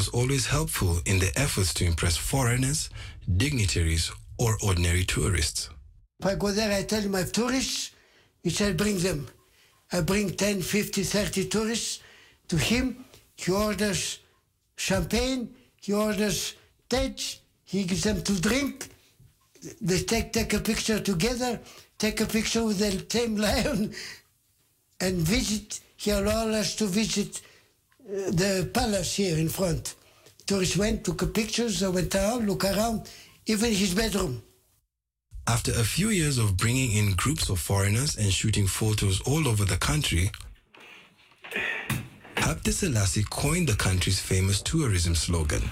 was always helpful in their efforts to impress foreigners, dignitaries, or ordinary tourists. If I go there, I tell my tourists, he said, bring them. I bring 10, 50, 30 tourists to him. He orders champagne, he orders tej, he gives them to drink. They take, take a picture together, take a picture with the same lion, and visit. He allows us to visit the palace here in front. Tourists went, took pictures, they went around, look around, even his bedroom. After a few years of bringing in groups of foreigners and shooting photos all over the country, Habte Selassie coined the country's famous tourism slogan.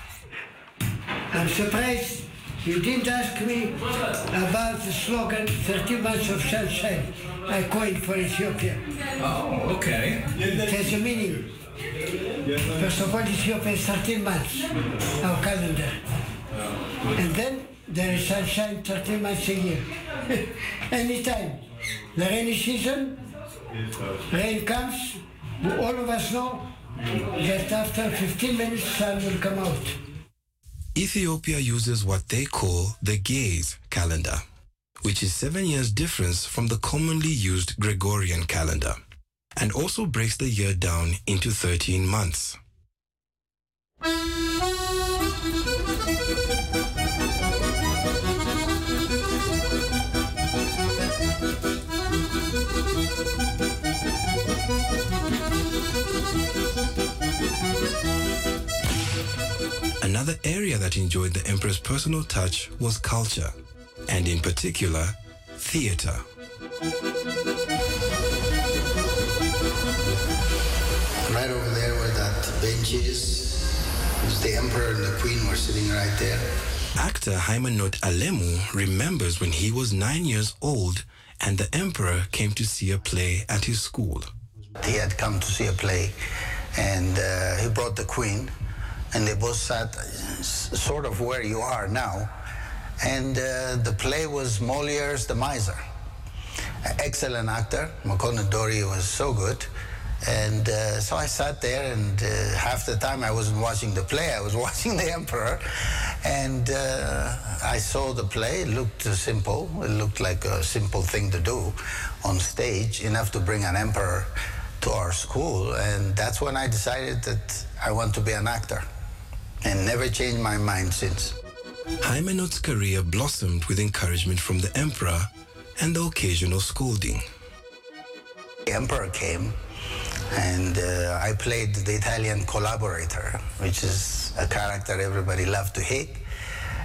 I'm surprised you didn't ask me about the slogan 30 months of sunshine I coined for Ethiopia. Oh, okay. It has a meaning. First of all, Ethiopia is 13 months, our calendar. And then there is sunshine 13 months a year. Anytime. The rainy season, rain comes, all of us know that after 15 minutes sun will come out. Ethiopia uses what they call the Ge'ez calendar, which is seven years difference from the commonly used Gregorian calendar, and also breaks the year down into 13 months. Another area that enjoyed the emperor's personal touch was culture, and in particular, theater. Right over there where that bench is, the emperor and the queen were sitting right there. Actor Haimanot Alemu remembers when he was nine years old and the emperor came to see a play at his school. He had come to see a play, and uh, he brought the queen, and they both sat sort of where you are now. And uh, the play was Moliere's The Miser. Excellent actor. Makona Dori was so good. And uh, so I sat there, and uh, half the time I wasn't watching the play, I was watching the Emperor. And uh, I saw the play. It looked simple. It looked like a simple thing to do on stage, enough to bring an emperor to our school. And that's when I decided that I want to be an actor, and never changed my mind since. Haimanot's career blossomed with encouragement from the emperor and the occasional scolding. The emperor came, and uh, I played the Italian collaborator, which is a character everybody loved to hate.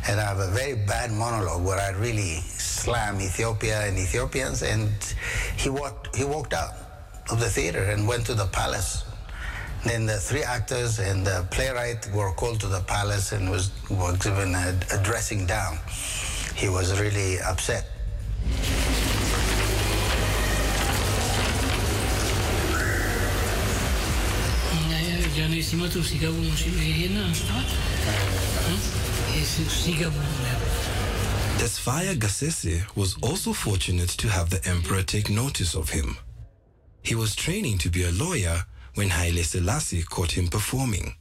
And I have a very bad monologue where I really slam Ethiopia and Ethiopians. And he walked, he walked out of the theater and went to the palace. Then the three actors and the playwright were called to the palace and was, was given a, a dressing down. He was really upset. metru sigavunu Gassese was also fortunate to have the emperor take notice of him. He was training to be a lawyer when Haile Selassie caught him performing.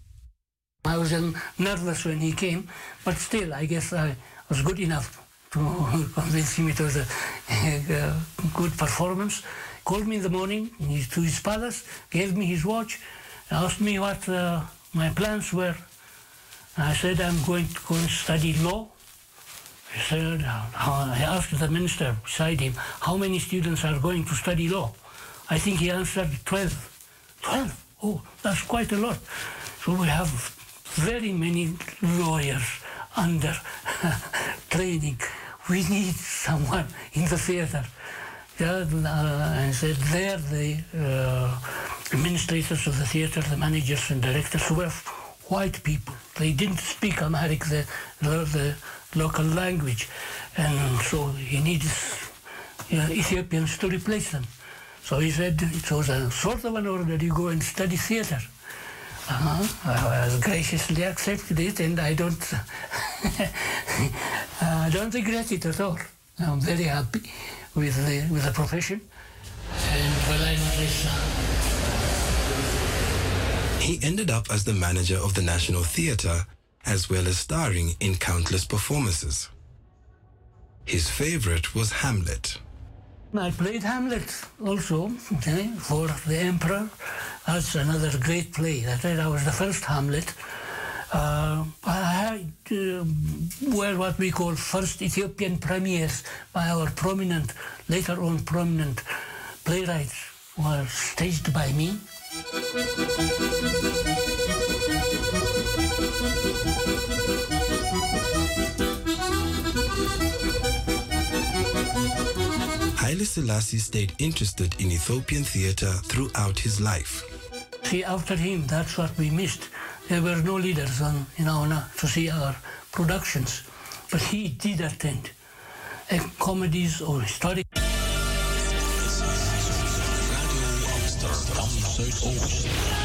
I was um, nervous when he came, but still, I guess I was good enough to convince him it was a, a good performance. Called me in the morning to his palace, gave me his watch, asked me what uh, my plans were. I said, I'm going to go and study law. He said, I asked the minister beside him, how many students are going to study law? I think he answered 12. 12? Oh, that's quite a lot. So we have very many lawyers under training. We need someone in the theater. And said there the administrators of the theater, the managers and directors were white people. They didn't speak Amharic, the, the, local language. And so he needs uh, Ethiopians to replace them. So he said it was a sort of an order, you go and study theater. Uh-huh. I was graciously accepted it and I don't, I don't regret it at all. I'm very happy with the, with the profession. He ended up as the manager of the National Theatre as well as starring in countless performances. His favorite was Hamlet. I played Hamlet also okay, for the Emperor. That's another great play. That I was the first Hamlet uh, I uh, were what we call first Ethiopian premiers by our prominent, later on prominent playwrights were staged by me. Haile Selassie stayed interested in Ethiopian theatre throughout his life. See, after him, that's what we missed there were no leaders on, in our to see our productions. But he did attend comedies or historic. Radio Amsterdam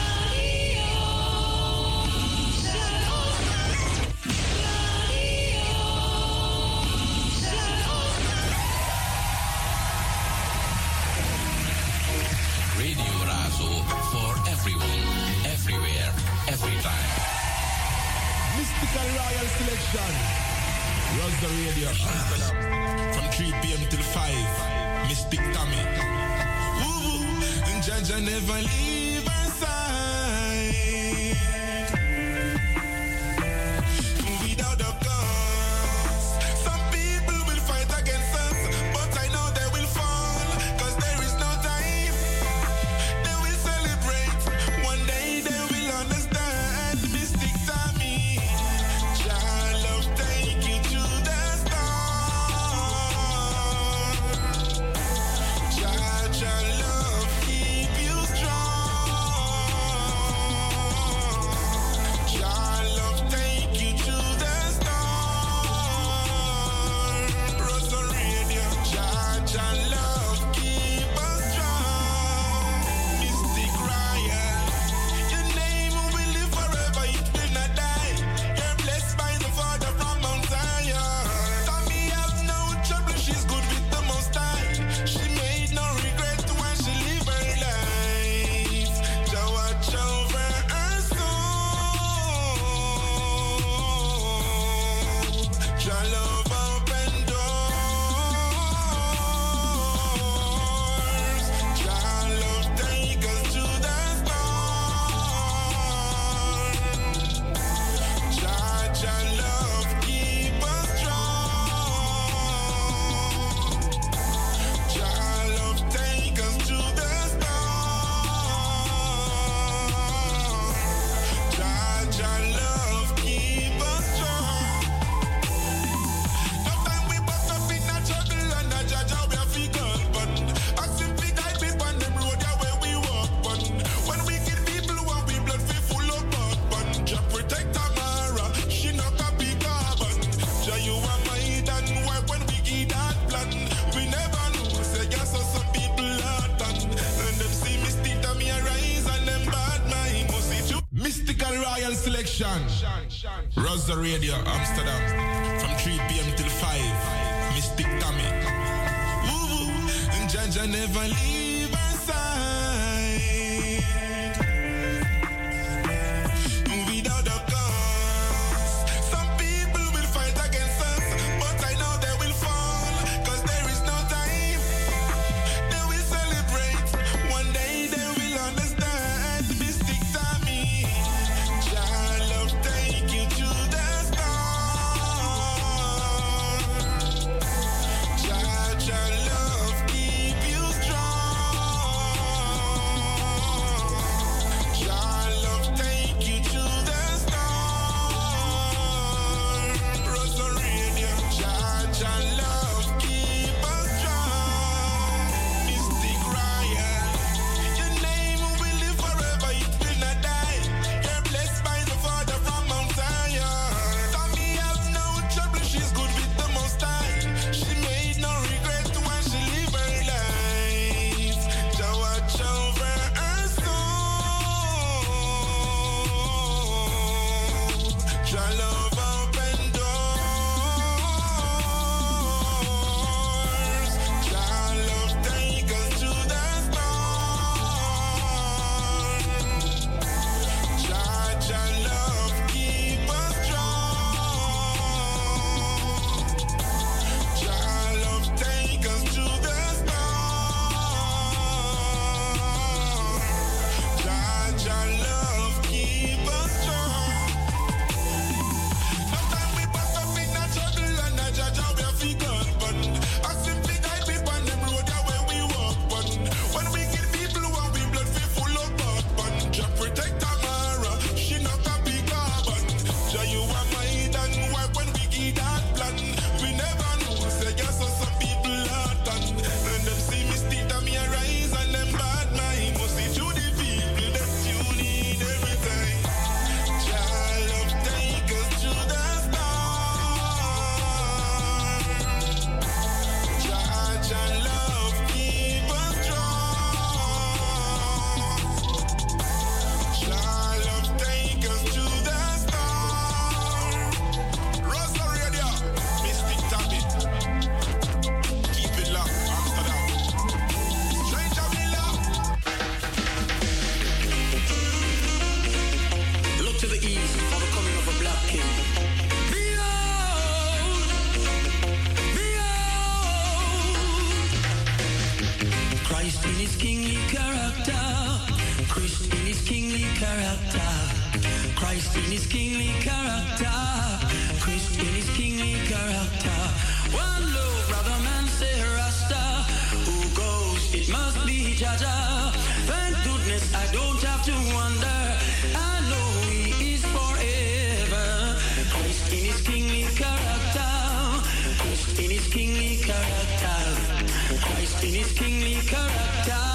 character. Christ in his kingly character. Christ in his kingly character. One low brother man say Rasta. Who goes? It must be Jaja. Thank goodness I don't have to wonder. I know he is forever. Christ in his kingly character. Christ in his kingly character. Christ in his kingly character.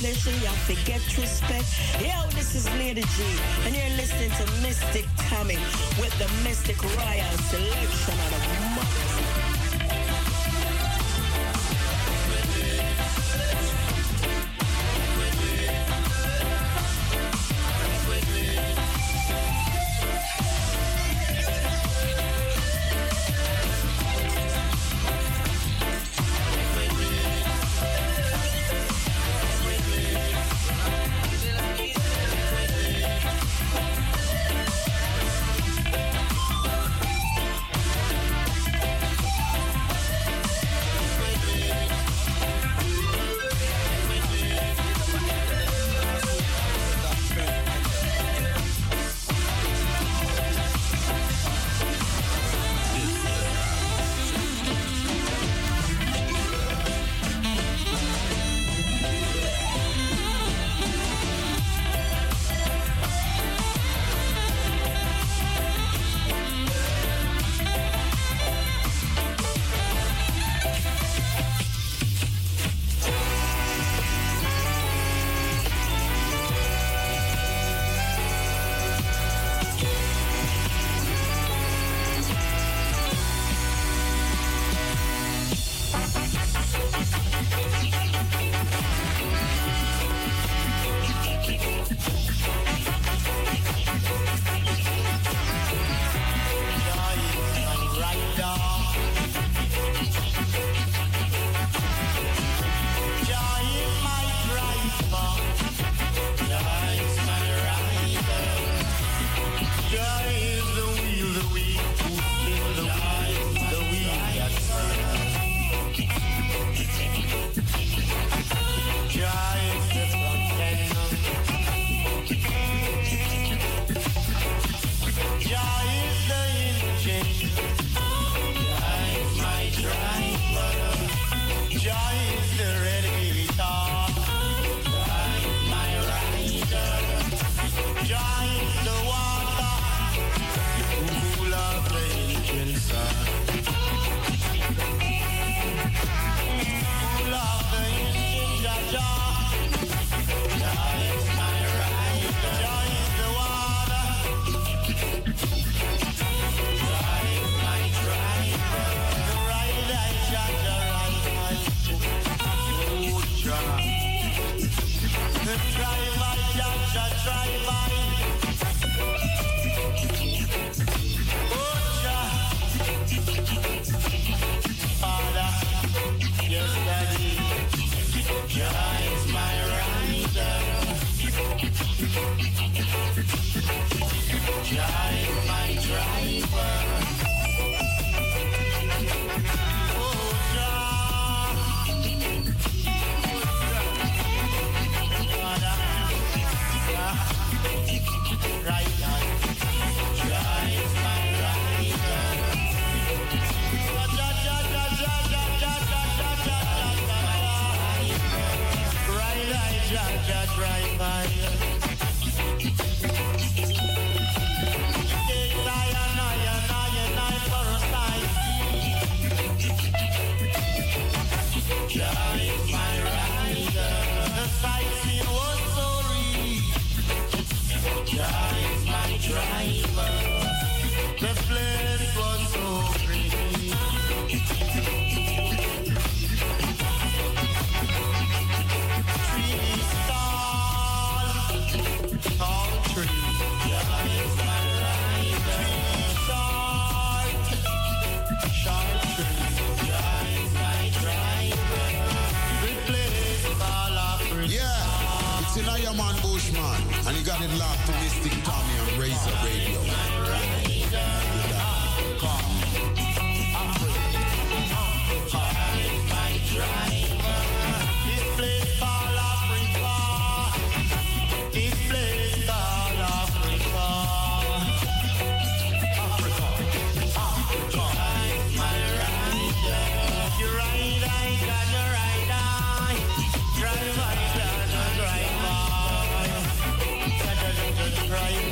A forget respect. Yo, this is Lady G, and you're listening to Mystic Tommy with the Mistic Royal selection Drive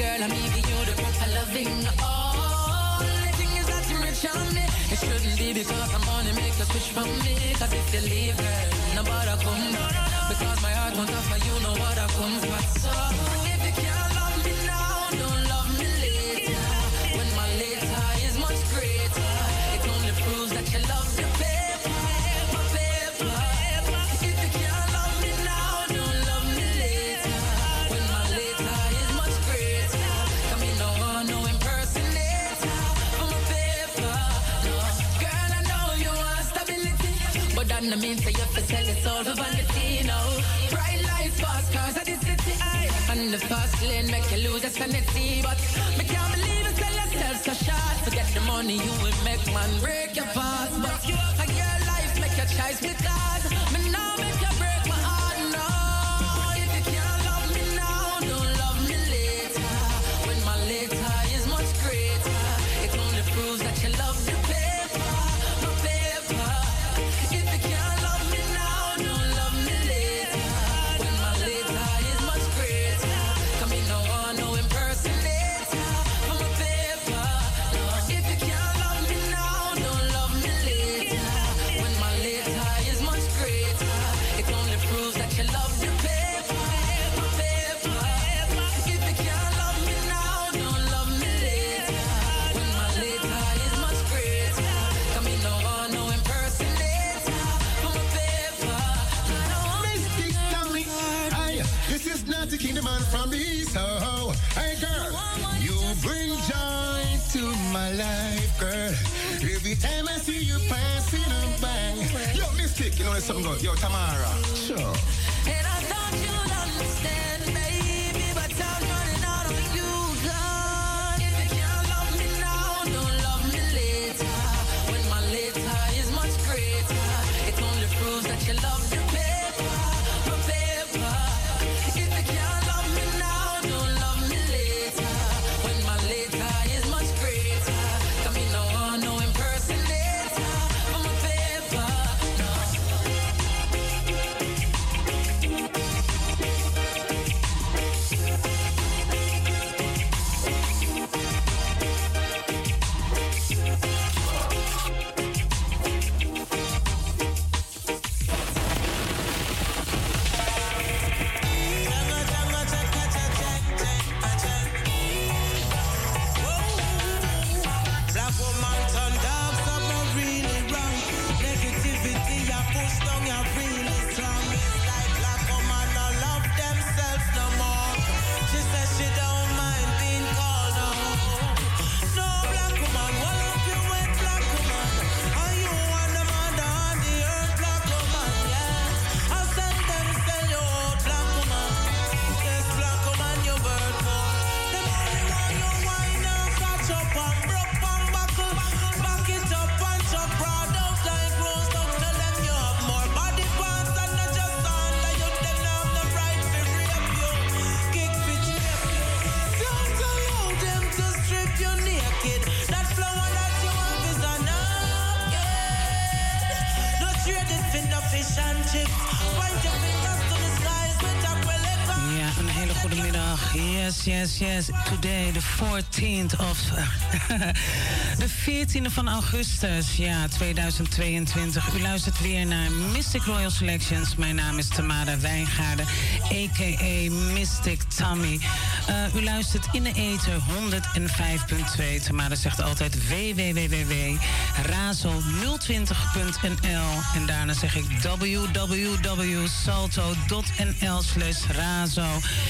girl, I'm giving you the proper loving. Oh, the thing is that you're rich on me. It shouldn't be because I'm money make you switch from me. Cause if you leave, girl, nobody come. Because my heart won't offer you no other comes back. So if you can't no mean say you have to sell it all for vanity. No, bright lights, fast cars at the city, aye. and the fast lane make you lose your sanity. But me can't believe you sell yourself so short. Forget the money you will make, man, break your fast. But a your life make your choice because me not the kingdom man from the east. Oh, oh, hey girl, you bring joy to my life, girl. Every time I see you passing a bang. Yo, Mystic, you know there's something good. Yo, Tamara. Sure. And I thought you'd understand, baby, but I'm running out on you, God. If you can't love me now, don't love me later. When my later is much greater, it only proves that you love the Yes. Today, the 14th of... de 14e van augustus, ja, 2022. U luistert weer naar Mystic Royal Selections. Mijn naam is Tamara Wijngaarden, a.k.a. Mystic Tammy. Eh, u luistert in de ether 105.2. Tamara zegt altijd www.razo020.nl. En daarna zeg ik www.salto.nl slash razo.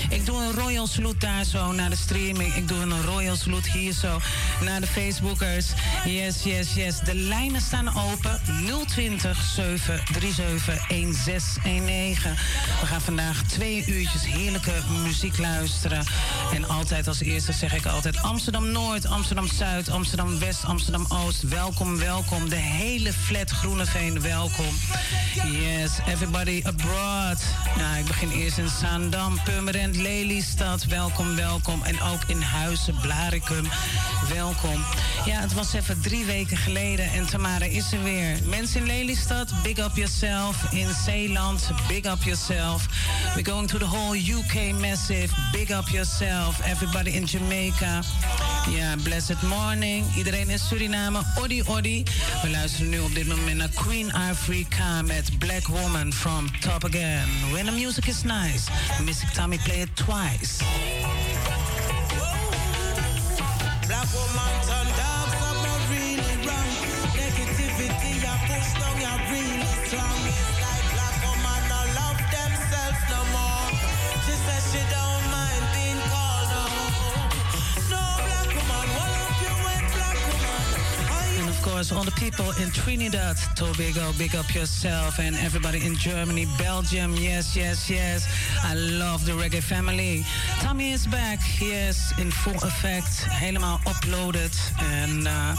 Ik doe een royal salute daar zo naar de streaming. Ik doe een royal salute hier zo naar de Facebookers. Yes, yes, yes. De lijnen staan open. 020 737 1619. We gaan vandaag twee uurtjes heerlijke muziek luisteren. En altijd als eerste zeg ik altijd Amsterdam Noord, Amsterdam Zuid, Amsterdam West, Amsterdam Oost. Welkom, welkom. De hele flat Groeneveen, welkom. Yes, everybody abroad. Nou, ik begin eerst in Zaandam, Purmerend, Lelystad. Welkom, welkom. En ook in Huizen, Blaricum. Welkom. Ja, het was even drie weken geleden en Tamara is er weer. Mensen in Lelystad, big up yourself. In Zeeland, big up yourself. We're going to the whole UK massive. Big up yourself. Everybody in Jamaica. Ja, blessed morning. Iedereen in Suriname, odi odi. We luisteren nu op dit moment naar Queen Ifrica met Black Woman from Top Again. When the music is nice, Mystic Tommy play it twice. Black woman turn all the people in Trinidad, Tobago, big up yourself, and everybody in Germany, Belgium, yes, yes, yes. I love the reggae family. Tommy is back, yes, in full effect, helemaal uploaded, and uh,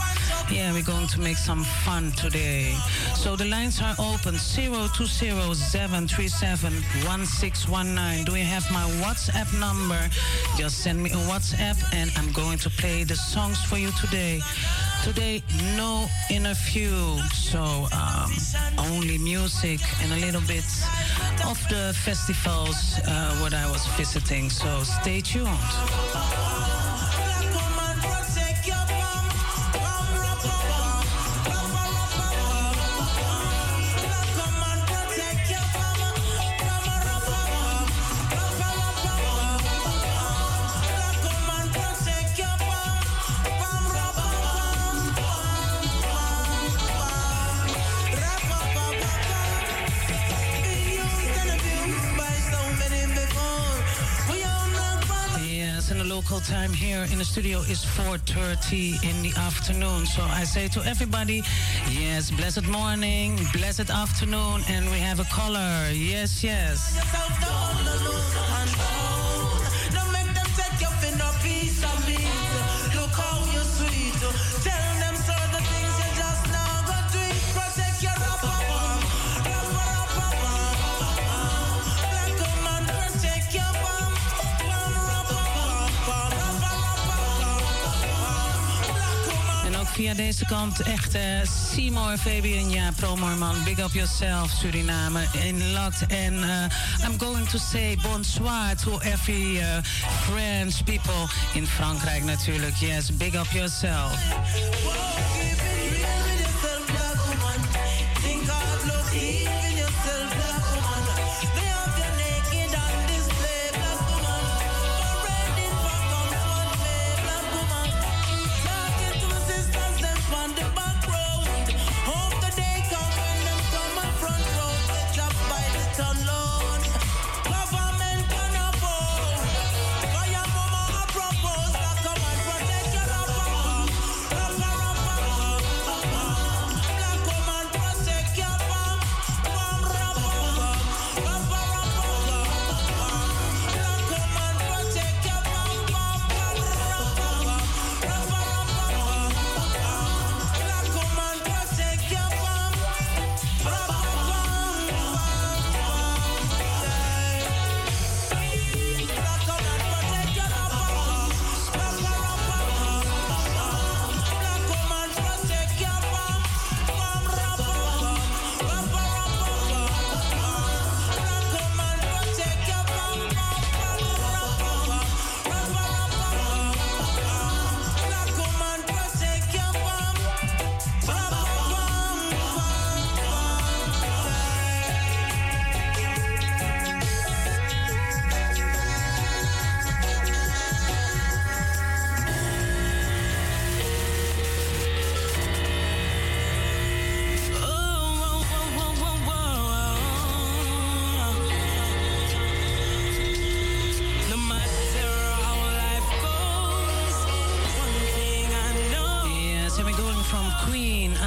yeah, we're going to make some fun today. So the lines are open 020-737-1619. Do you have my WhatsApp number? Just send me a WhatsApp, and I'm going to play the songs for you today. Today, no interview, so um, only music and a little bit of the festivals uh, what I was visiting. So stay tuned. Local time here in the studio is 4.30 in the afternoon. So I say to everybody, yes, blessed morning, blessed afternoon, and we have a caller. Yes, yes. Via deze kant echt Seymour, Fabian, ja, Promorman, big up yourself, Suriname, in locked. En eh, I'm going to say bonsoir to every uh, French people in Frankrijk natuurlijk. Yes, big up yourself.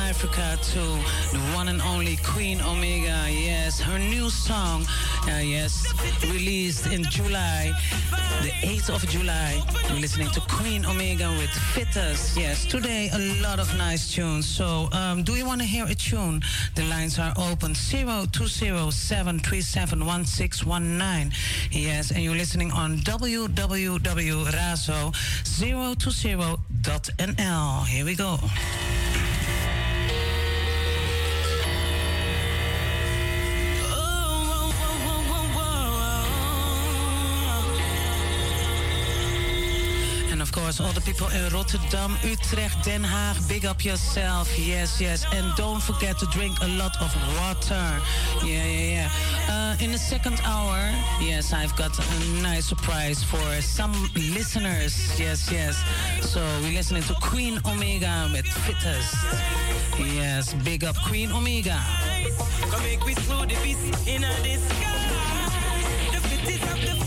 Africa to the one and only Queen Omega. Yes, her new song, uh, yes, released in July, the 8th of July. We're listening to Queen Omega with Fittest. Yes, today a lot of nice tunes. So, um, do you want to hear a tune? The lines are open 0207371619. Yes, and you're listening on www.razo020.nl. Here we go. Course, all the people in Rotterdam, Utrecht, Den Haag, big up yourself. Yes, yes. And don't forget to drink a lot of water. Yeah, yeah, yeah. Uh, in the second hour, yes, I've got a nice surprise for some listeners. Yes, yes. So we're listening to Queen Omega with Fittest. Yes, big up Queen Omega. Come make we slow the beast in the sky. The fittest of the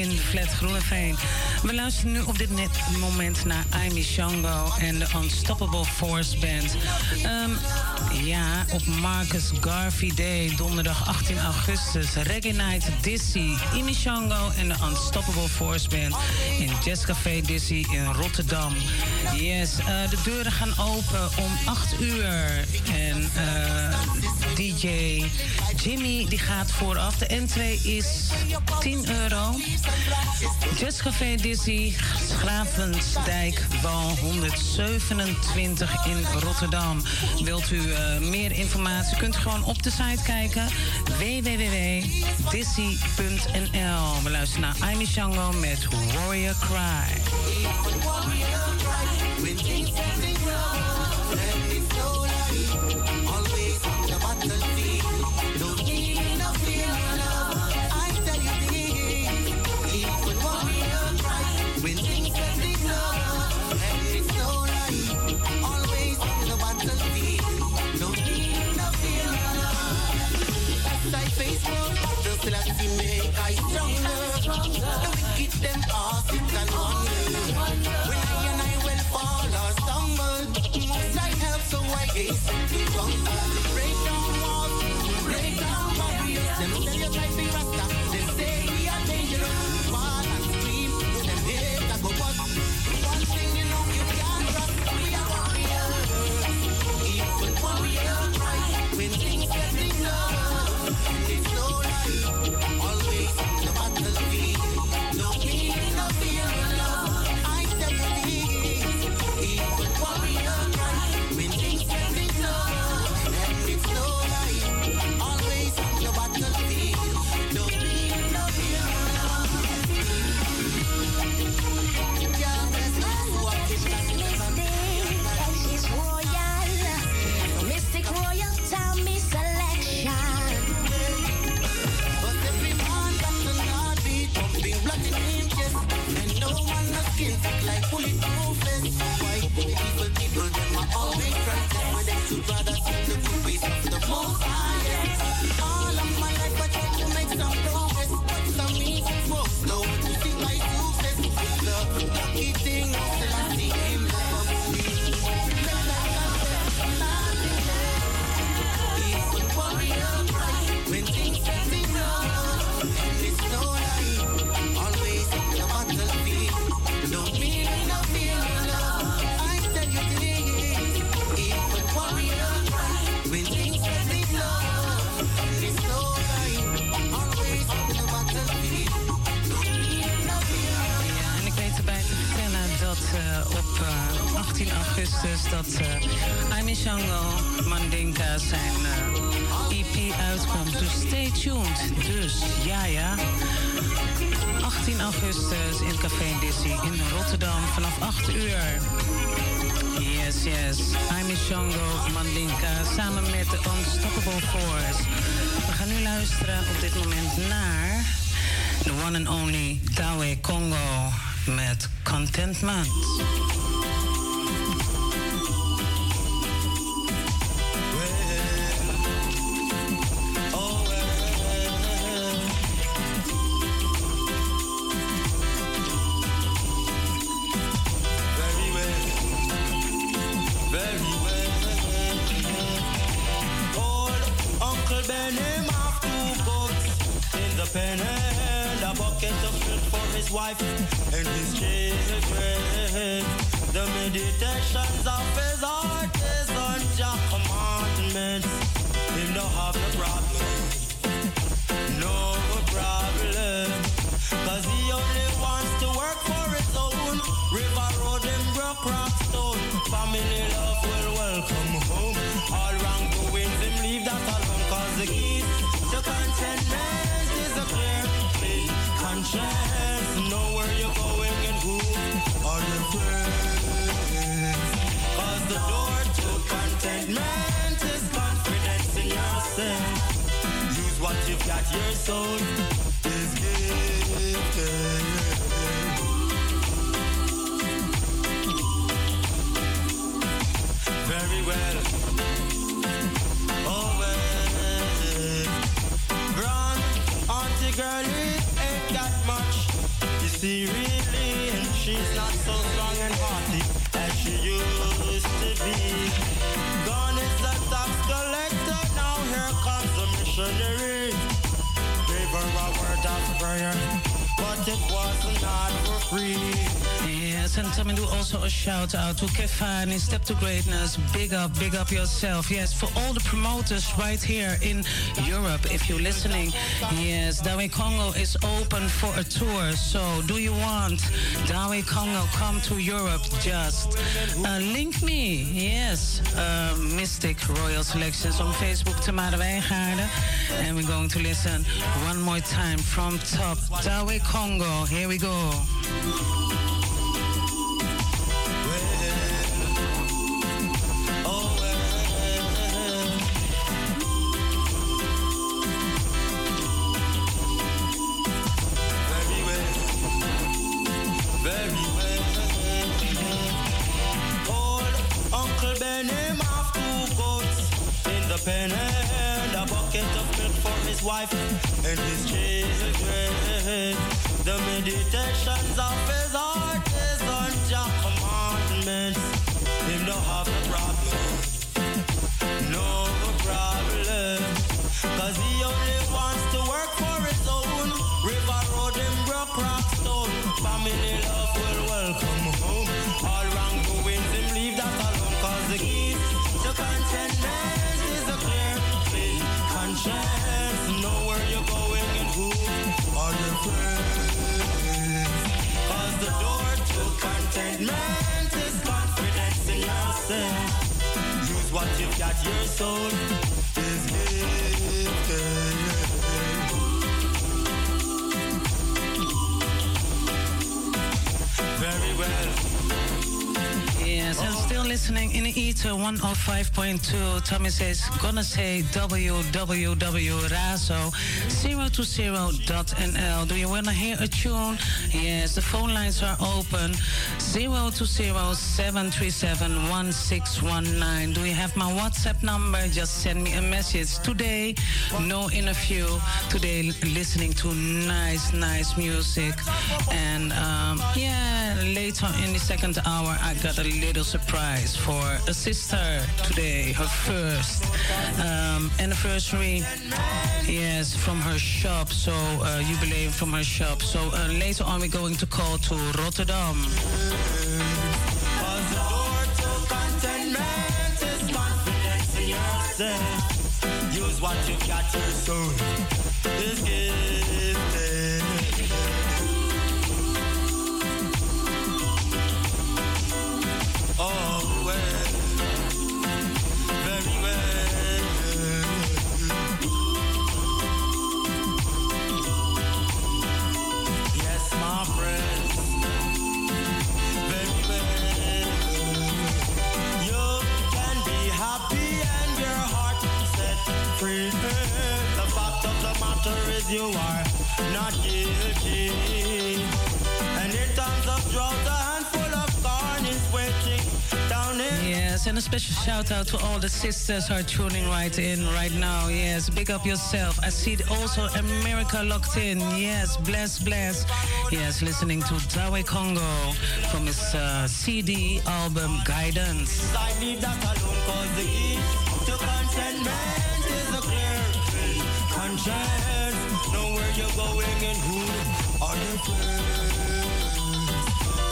in flat Groeneveen. We luisteren nu op dit net moment naar Amy Shango en de Unstoppable Force Band. Ehm, ja, op Marcus Garvey Day, donderdag 18 augustus. Reggae Night Dizzy, Amy Shango en de Unstoppable Force Band in Jazzcafé Dizzy in Rotterdam. Yes, eh, de deuren gaan open om 8 uur. En eh, uh, DJ Jimmy die gaat vooraf. De entree is 10 euro. Jazzcafé Dizzy, Gravensdijkwal 127 in Rotterdam. Wilt u eh, meer informatie, kunt u gewoon op de site kijken. www.dizzy.nl We luisteren naar Amy Shango met Warrior Cry. The wicked them pass it. When I and I fall or stumble, I so I. Break down dat uh, Aimee Shango Mandinka zijn uh, EP uitkomt. Dus stay tuned. Dus ja, ja. 18 augustus in Café Dizzy in Rotterdam vanaf 8 uur. Yes, yes. I'm Shango Mandinka samen met de Unstoppable Force. We gaan nu luisteren op dit moment naar the one and only Dawe Congo met Contentment. Step to Greatness, big up, big up yourself. Yes, for all the promoters right here in Europe, if you're listening. Yes, Daweh Congo is open for a tour. So, do you want Daweh Congo come to Europe? Just uh, link me. Yes, uh, Mistic Royal Selections on Facebook, Tamara Wijngaarden. And we're going to listen one more time from top. Daweh Congo, here we go. Will welcome home. All wrong wrongdoings him leave that alone. Cause the key to contentment is a clear, clean conscience. Know where you're going and who are your friends. Cause the door to contentment is confidence in yourself. Use what you've got, your soul Yes, still listening in the ether 105.2. Tommy says, gonna say www.razo020.nl. Do you wanna hear a tune? Yes, the phone lines are open 020-737-1619. Do you have my WhatsApp number? Just send me a message. Today, no interview. Today, listening to nice, nice music. And um, yeah, later in the second hour, I got a little surprise for a sister today, her first um, anniversary. Yes, from her shop. So uh, jubileum from her shop. So uh, later on, we're going to call to Rotterdam. To. Use what you got, your soul is matter is you are not guilty. And in times of drought, a handful of corn is waiting down in Yes, and a special shout out to all the sisters who are tuning right in right now. Yes, big up yourself. I see also America locked in. Yes, bless, bless. Yes, listening to Daweh Congo from his uh, CD album Guidance. Conscience. Know where you're going and who are your friends.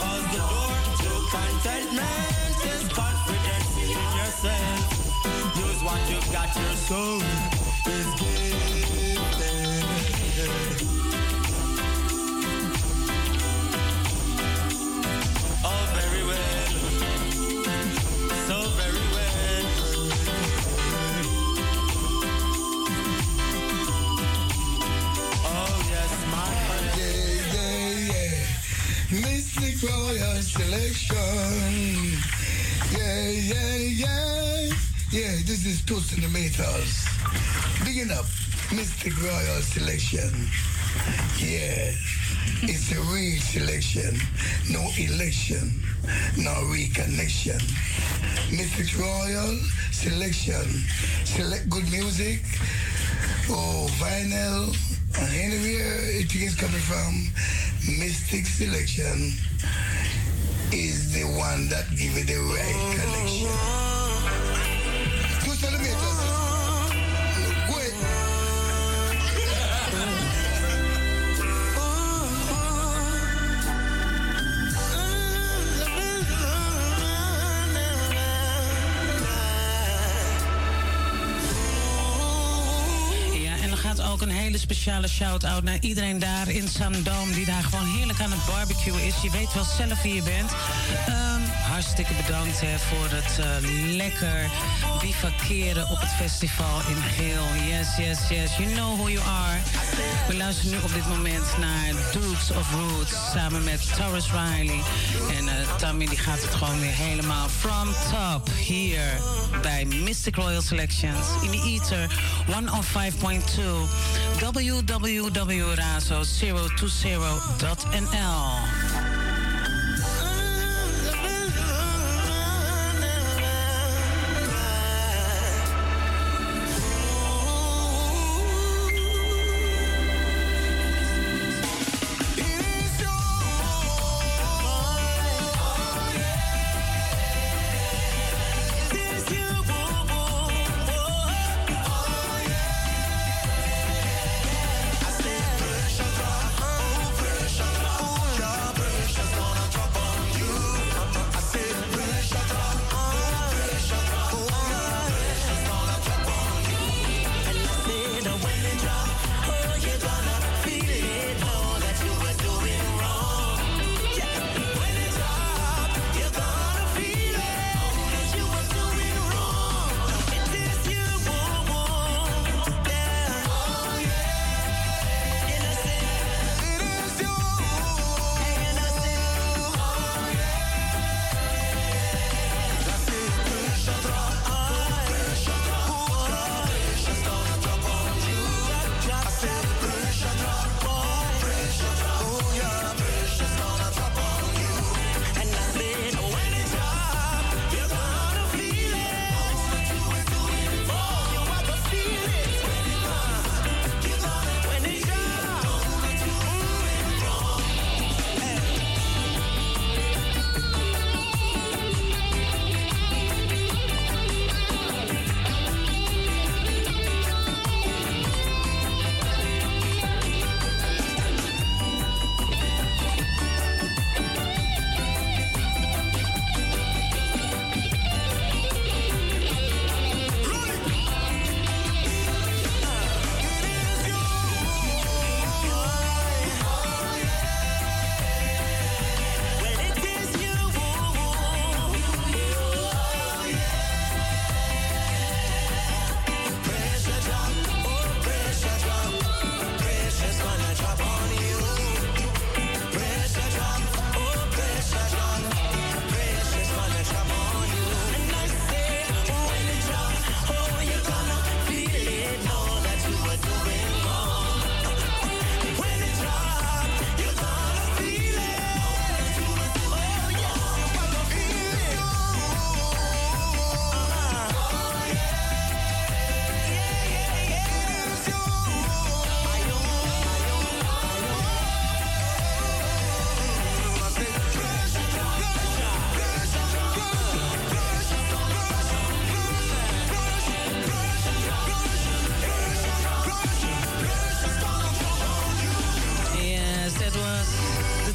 Cause the door to contentment is confidence in yourself. Use what you got, your soul is gifted. Royal Selection. Yeah, yeah, yeah. Yeah, this is Toast in the Meters. Digging up Mistic Royal Selection. Yeah, it's a real selection. No election, no reconnection. Mistic Royal Selection. Select good music. Oh, vinyl. And anywhere it is coming from, Mystic Selection is the one that give it the right connection. Ook een hele speciale shout-out naar iedereen daar in Zandam... die daar gewoon heerlijk aan het barbecuen is. Je weet wel zelf wie je bent. Ehm, hartstikke bedankt hè, voor het eh, lekker bivakeren op het festival in Geel. Yes, yes, yes. You know who you are. We luisteren nu op dit moment naar Dukes of Roots... samen met Taurus Riley. En eh, Tammy die gaat het gewoon weer helemaal from top hier bij Mystic Royal Selections in de Ether 105.2 www.razo020.nl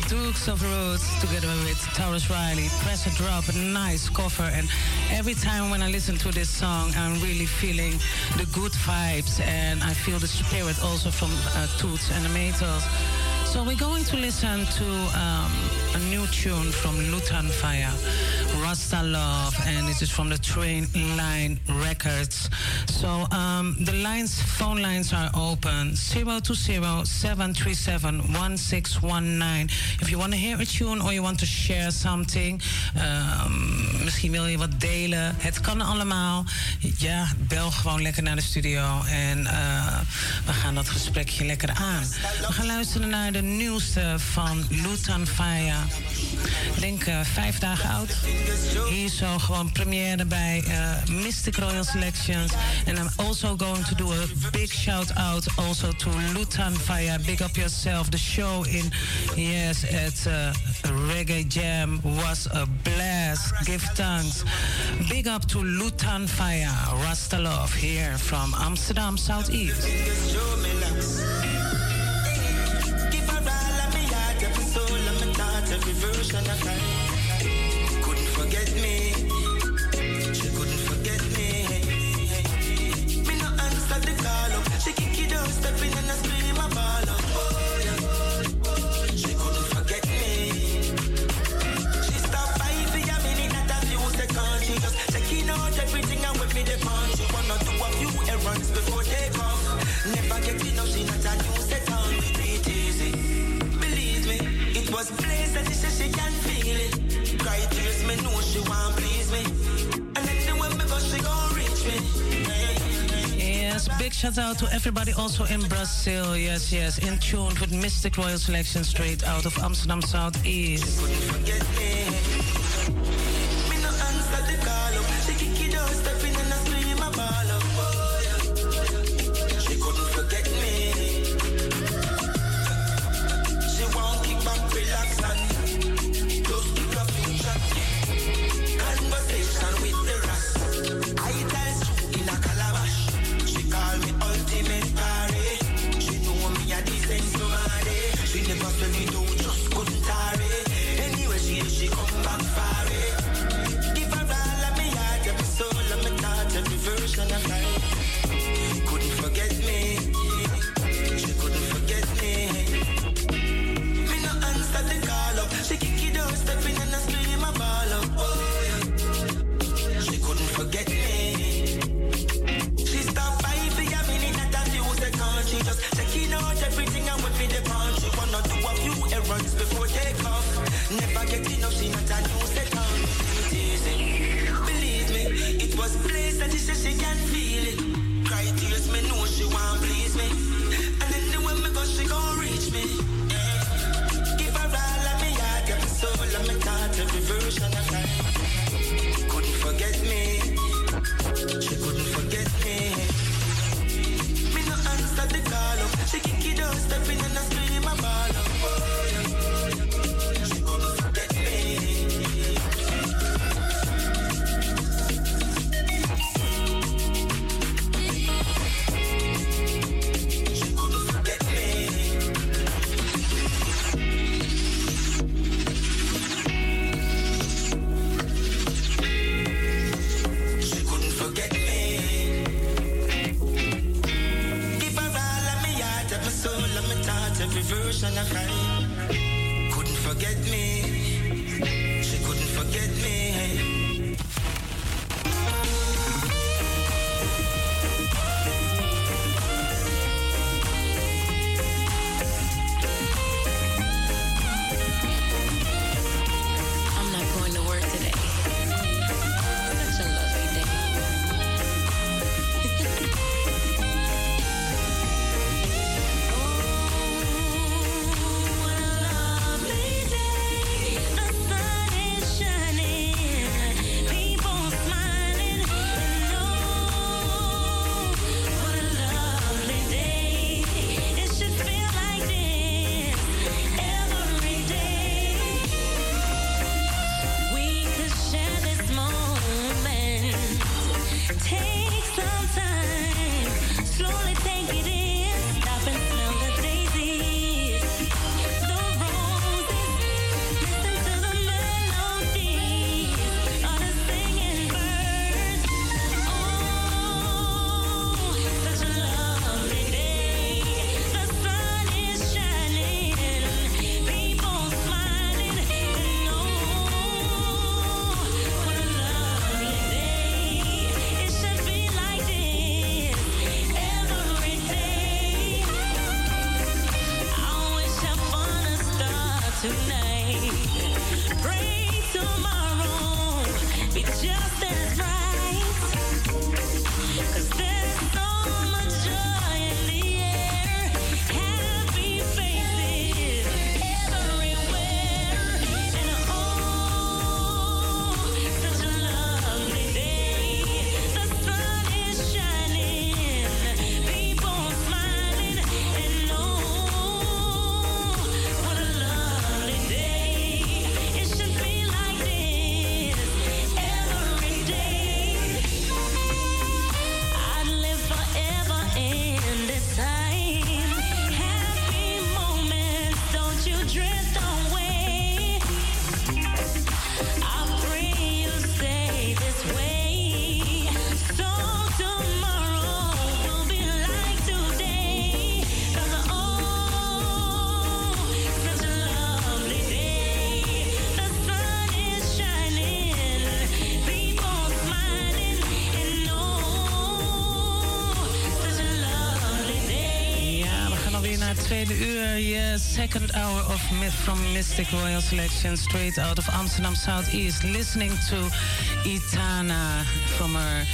Dukes of Roots together with Tarrus Riley. Press a drop, a nice cover. And every time when I listen to this song, I'm really feeling the good vibes and I feel the spirit also from uh, Toots and the Maytals. So we're going to listen to um, a new tune from Lutan Fire, Rasta Love, and it is from the Train Line Records. So um, the lines, phone lines are open 020-737-1619. If you want to hear a tune or you want to share something, um, misschien wil je wat delen, het kan allemaal. Ja, bel gewoon lekker naar de studio en eh, we gaan dat gesprekje lekker aan. We gaan luisteren naar de nieuwste van Lutan. Ik denk eh, vijf dagen oud. Hier zo gewoon première bij eh, Mistic Royal Selections. And I'm also going to do a big shout out also to Lutan Fire. Big up yourself. The show in yes at Reggae Jam was a blast. Give thanks. Big up to Lutan Fire. Rasta Love here from Amsterdam Southeast. Her. Couldn't forget me. She couldn't forget me. Me no answer the call up. She kick it out, step in and I scream a ball up. She couldn't forget me. She by for a minute, not checking out everything and with me the punch. Wanna do a few errands before take Yes, big shout out to everybody also in Brazil. Yes, yes, in tune with Mistic Royal Selection straight out of Amsterdam Southeast. Me the punch. She wanna do a few errands before take off. Never get enough, she not a new set on. Easy. Believe me, it was place that she said she can feel it. Cry tears, me know she want please me. And then the way me go, she gon' reach me. Give her all of me heart, every soul of me thought, every version of her. Couldn't forget me. She couldn't forget. Me answer the call up. She kick it out, step in and I scream a ball up. Oh, yeah. Yes, second hour of Myth from Mistic Royal Selection, straight out of Amsterdam Southeast. Listening to Etana from her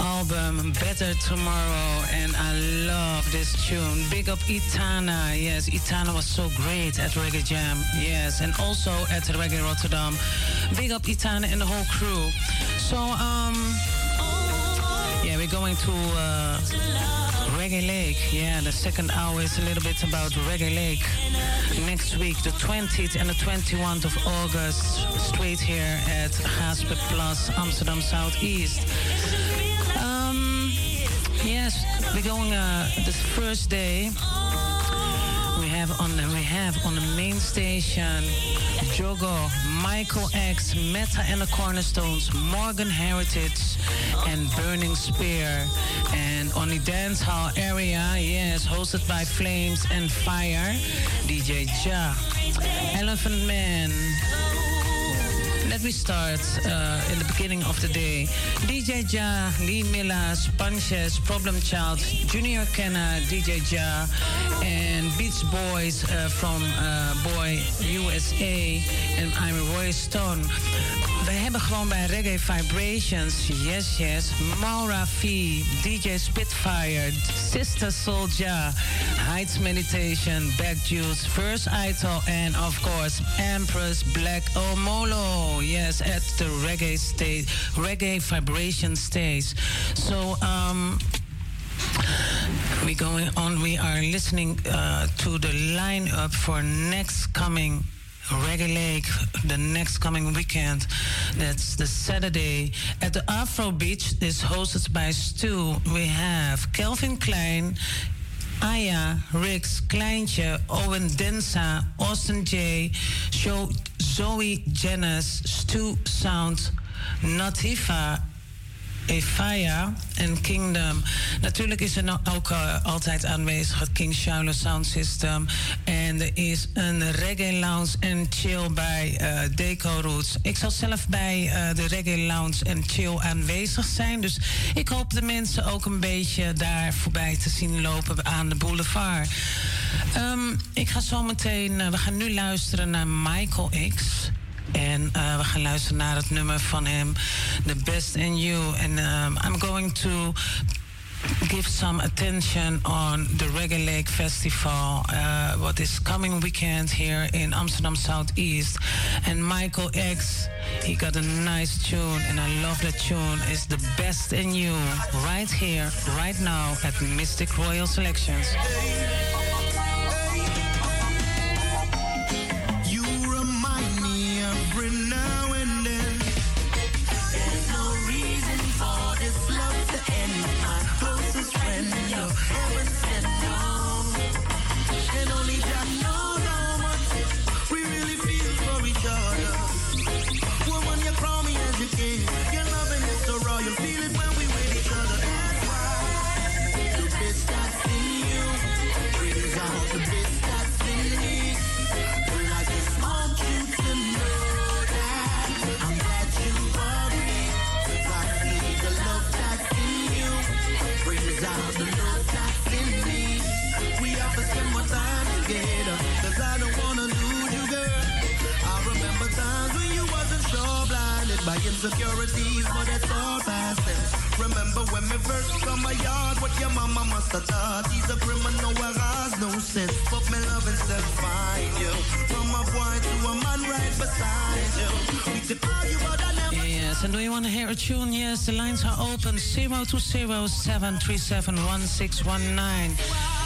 album Better Tomorrow, and I love this tune. Big up Etana. Yes, Etana was so great at Reggae Jam. Yes, and also at Reggae Rotterdam. Big up Etana and the whole crew. So, um, yeah, we're going to. Uh, Reggae Lake. Yeah, the second hour is a little bit about Reggae Lake. Next week, the 20th and the 21st of August, straight here at Gasper Plus, Amsterdam Southeast. Um, yes, we're going uh, this first day. The, we have on the main station Jogo, Michael X, Meta and the Cornerstones, Morgan Heritage, and Burning Spear. And on the dance hall area, yes, hosted by Flames and Fire, DJ Ja, Elephant Man. Let me start uh, in the beginning of the day. DJ Ja, Lee Miller, Sponges, Problem Child, Junior Kenna, DJ Ja, and Beach Boys uh, from uh, Boy USA. and I'm Roy Stone. We hebben gewoon bij Reggae Vibrations, yes, yes, Maura V, DJ Spitfire, Sister Soldier, Heights Meditation, Back Juice, First Idol, and of course, Empress Black Omolo, yes, at the Reggae stage, Reggae Vibration stage. So, um, we going on. We are listening uh, to the lineup for next coming Reggae Lake, the next coming weekend. That's the Saturday at the Afro Beach. is hosted by Stu. We have Kelvin Klein. Aya, Rix, Kleintje, Owen Densa, Austin J, Show Zoe Janice, Stu Sound, Natifa, Efaya en Kingdom. Natuurlijk is er nou ook eh, altijd aanwezig het King Shiloh Sound System. En er is een reggae lounge en chill bij eh, Deco Roots. Ik zal zelf bij eh, de reggae lounge en chill aanwezig zijn. Dus ik hoop de mensen ook een beetje daar voorbij te zien lopen aan de boulevard. Ehm, ik ga zo meteen, we gaan nu luisteren naar Michael X. En uh, we gaan luisteren naar het nummer van hem, The Best in You. En um, I'm going to give some attention on the Reggae Lake Festival, uh, what is coming weekend here in Amsterdam Southeast. And Michael X, he got a nice tune, and I love that tune. It's The Best in You, right here, right now at Mystic Royal Selections. By insecurities, but it's all tense. Remember when me first come my yard, what your mama must have thought. He's a criminal where has no sense. But me love instead find you. From a boy to a man right beside you. We could argue, but I. Yes, and do you want to hear a tune? Yes, the lines are open 0207371619.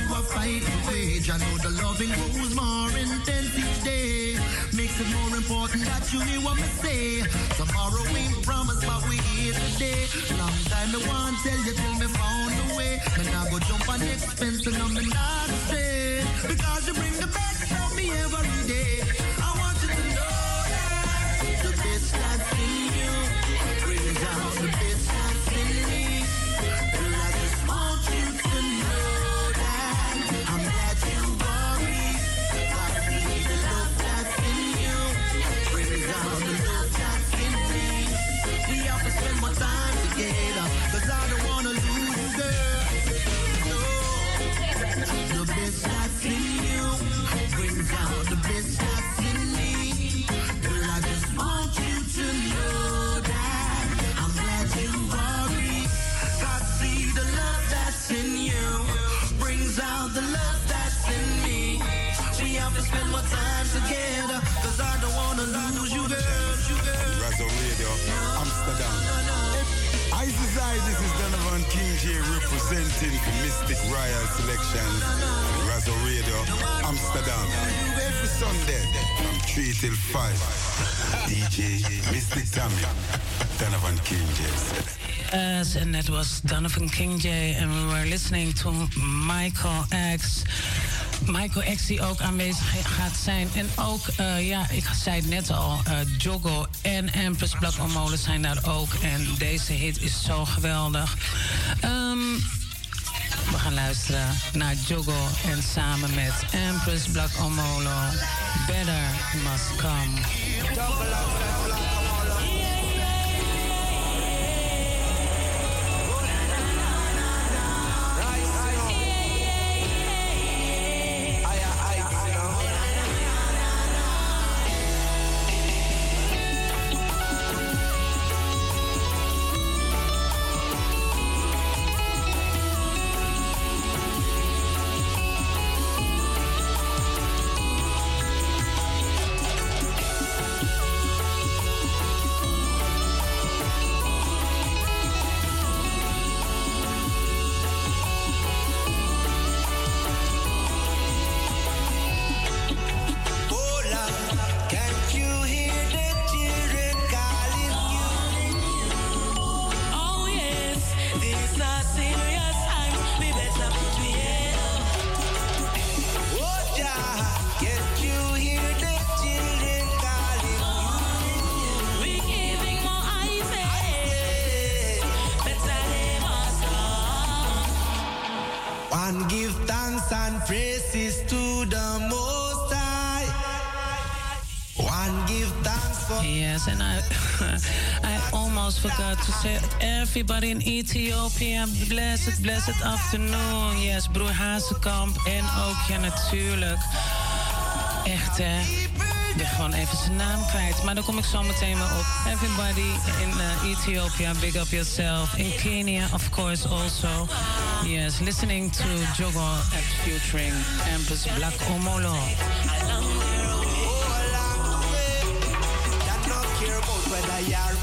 Say. Are fighting wage. I know the loving grows more intense each day. Makes it more important that you hear what me say. Tomorrow ain't promised, but we here today. Long time me want tell you till me found a way. Me now go jump on expense and I'm not stay. Because you bring the best from me every day. More time together, 'cause I don't wanna lose you, girl. You girl. Razo Radio, Amsterdam. Ice is this is Donovan King J representing the Mistic Royal Selections. Razo Radio, Amsterdam. Every Sunday from 3 till 5. DJ Mistic Tammy, Donovan King J. Yes, and that was Donovan King J. And we were listening to Michael X. Michael X die ook aanwezig gaat zijn. En ook, eh, ja, ik zei het net al, Joggo en Empress Black Omole zijn daar ook. En deze hit is zo geweldig. Ehm, we gaan luisteren naar Joggo en samen met Empress Black Omolo. Better Must Come. Everybody in Ethiopia, blessed, blessed afternoon. Yes, broer Hazekamp en ook, ja natuurlijk, echt hè, ik ben gewoon even zijn naam kwijt. Maar daar kom ik zo meteen weer op. Everybody in uh, Ethiopia, big up yourself. In Kenya, of course, also. Yes, listening to Jogo at featuring Empress Black Omolo. Whether you're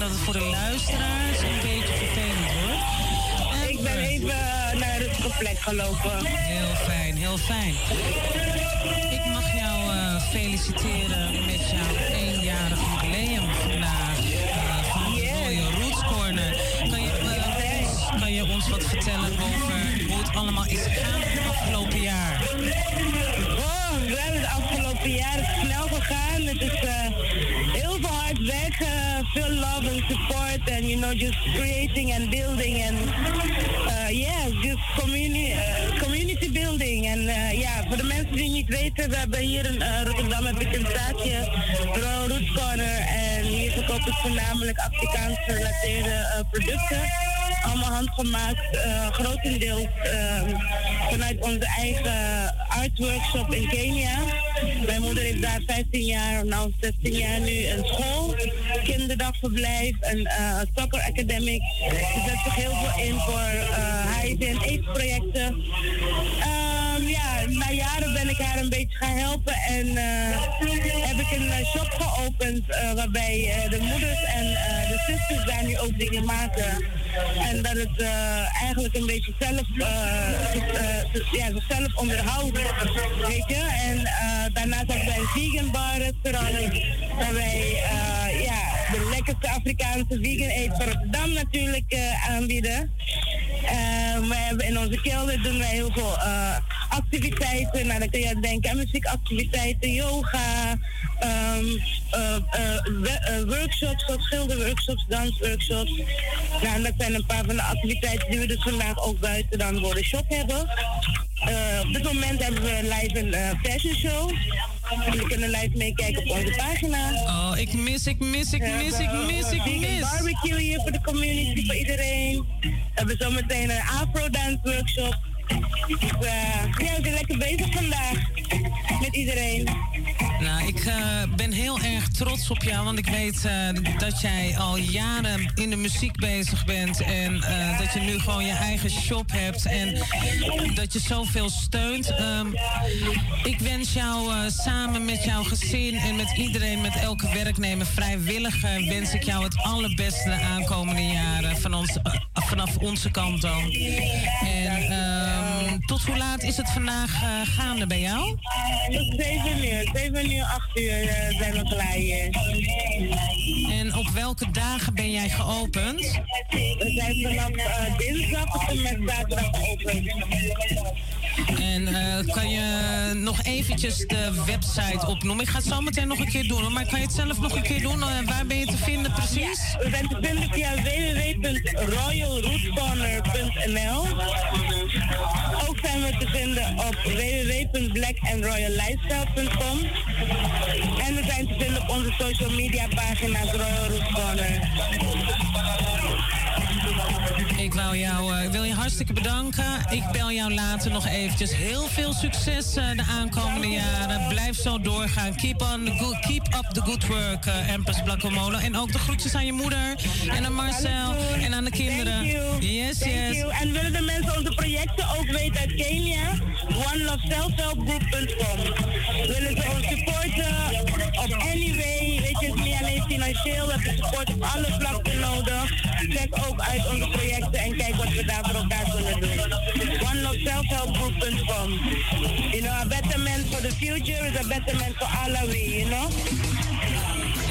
dat het voor de luisteraars een beetje vervelend wordt. Ik ben eh, even eh, naar het rustige gelopen. Heel fijn, heel fijn. Ik mag jou eh, feliciteren met jouw you know, just creating and building. And, uh, yeah, just community, uh, community building. En uh, ja, voor de mensen die niet weten, we hebben hier in uh, Rotterdam heb ik een zaadje, Royal Roots Corner. En hier verkoop ik voornamelijk Afrikaans gerelateerde uh, producten. Allemaal handgemaakt, uh, grotendeels uh, vanuit onze eigen art workshop in Kenia. Mijn moeder heeft daar 15 jaar, nou 16 jaar nu een school, kinderdagverblijf, een uh, soccer academic. Ze zet zich heel veel in voor uh, HIV en AIDS projecten. Um, ja, na jaren ben ik haar een beetje gaan helpen en uh, heb ik een shop geopend waarbij de moeders en de zusters daar nu ook dingen maken. En dat het eigenlijk een beetje zelf, ja, zichzelf onderhoudt, weet je. En daarnaast hebben wij een vegan bar restaurant, waar wij uh, ja, de lekkerste Afrikaanse vegan eet van Rotterdam natuurlijk uh, aanbieden. Uh, we hebben in onze kelder doen wij heel veel uh, activiteiten. Nou, dan kun je denken aan muziekactiviteiten, yoga, um, workshops, schilderworkshops, dansworkshops. Nou, dat zijn een paar van de activiteiten die we dus vandaag ook buiten dan voor de shop hebben. Op dit moment hebben we live een fashion show. Jullie kunnen live meekijken op onze pagina. Oh, ik mis, ik mis, ik mis, ik mis, ik mis. Een barbecue hier voor de community, voor iedereen. We hebben zometeen een afro-dance workshop. Dus uh, ja, we zijn lekker bezig vandaag met iedereen. Nou, ik uh, ben heel erg trots op jou, want ik weet uh, dat jij al jaren in de muziek bezig bent en uh, dat je nu gewoon je eigen shop hebt en dat je zoveel steunt. Um, ik wens jou samen met jouw gezin en met iedereen, met elke werknemer, vrijwilliger, wens ik jou het allerbeste de aankomende jaren van ons, vanaf onze kant dan. En tot hoe laat is het vandaag gaande bij jou? Tot 7 uur, 7 uur, 8 uur uh, zijn we klaar hier. En op welke dagen ben jij geopend? We zijn vanaf uh, dinsdag tot en met zaterdag geopend. En uh, kan je nog eventjes de website opnoemen? Ik ga het zo meteen nog een keer doen, maar kan je het zelf nog een keer doen? waar ben je te vinden precies? We zijn te vinden via www.royalrootcorner.nl Ook zijn we te vinden op www.blackandroyallifestyle.com En we zijn te vinden op onze social media pagina's Royal Roots Corner. Ik wou jou, uh, wil je hartstikke bedanken. Ik bel jou later nog eventjes. Heel veel succes uh, de aankomende jaren. Blijf zo doorgaan. Keep, on the good, keep up the good work, uh, Empress Blackomolo. En ook de groetjes aan je moeder en aan Marcel en aan de kinderen. Yes, yes. En willen de mensen onze projecten ook weten uit Kenia? OneLoveSelfHelpGroup.com Willen ze ons supporten op any way? Weet je, financieel. We hebben support op alle vlakken nodig. Check ook uit onze projecten en kijk wat we daar voor elkaar kunnen doen. OneLoveSelfHelpGroup.com You know, a better man for the future is a better man for all of we, you know?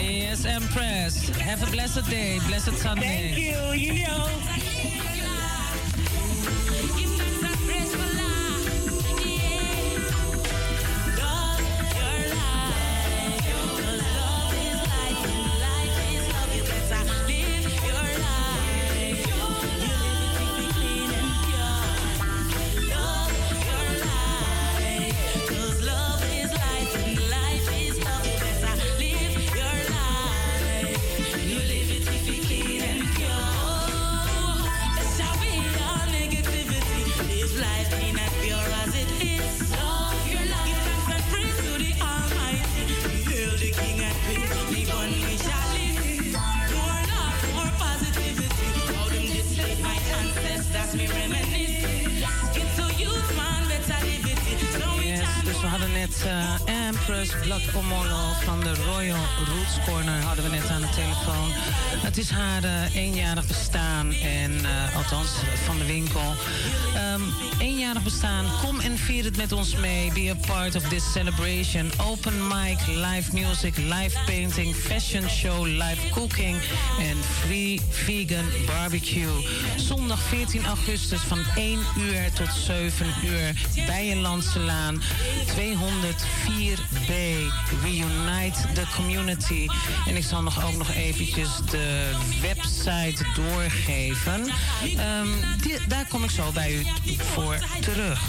Yes, Empress. Have a blessed day, blessed Sunday. Thank you. Jullie ook. uh, eenjarig bestaan. En eh, althans van de winkel um, eenjarig bestaan. Kom en vier het met ons mee. Be a part of this celebration. Open mic, live music, live painting, fashion show, live cooking en free vegan barbecue. Zondag 14 augustus van 1 uur tot 7 uur bij een Laan 204B. We unite the community. En ik zal nog ook nog eventjes de website doorgeven. Ehm, daar kom ik zo bij u voor terug.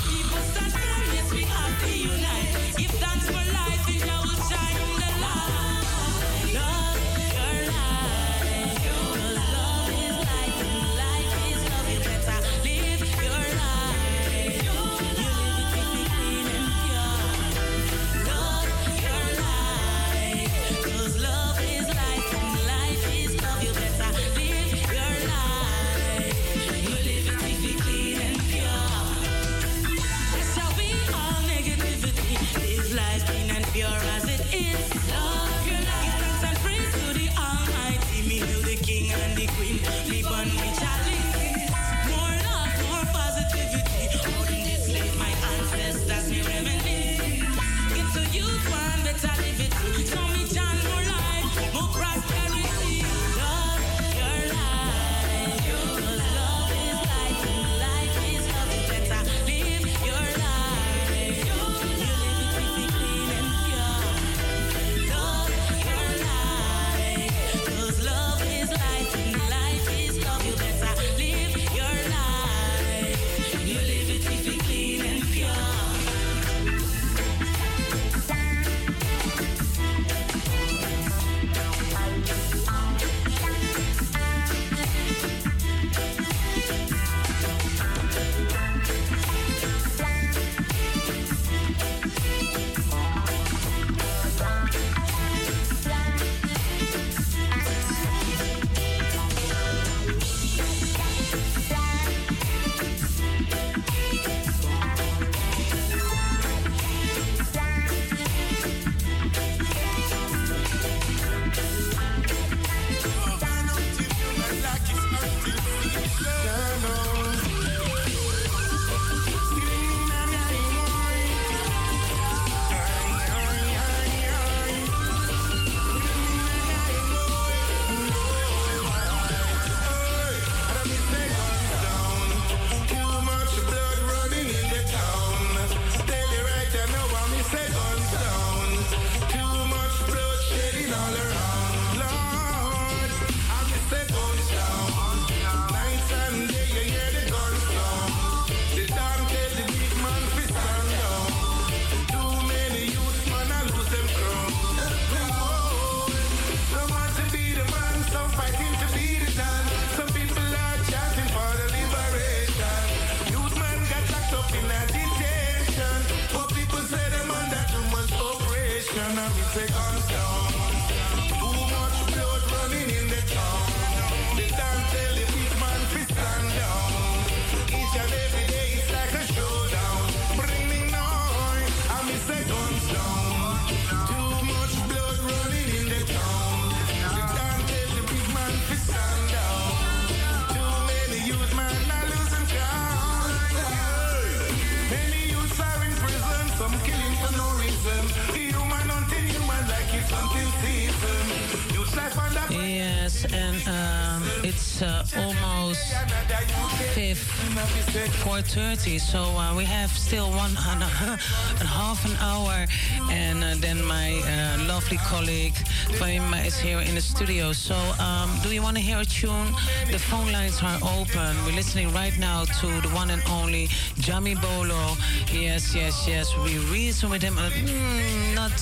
so uh, we have still one and a half an hour. And uh, then my uh, lovely colleague Fatima is here in the studio. So, um, do you want to hear a tune? The phone lines are open. We're listening right now to the one and only Yami Bolo. Yes, yes, yes. We reasoned with him uh, hmm, not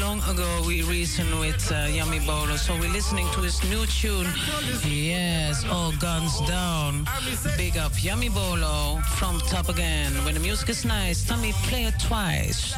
long ago. We reasoned with uh, Bolo. So, we're listening to his new tune. Yes, all guns down. Big up Yami Bolo from Top Again. When the music is nice, Tommy, play it twice.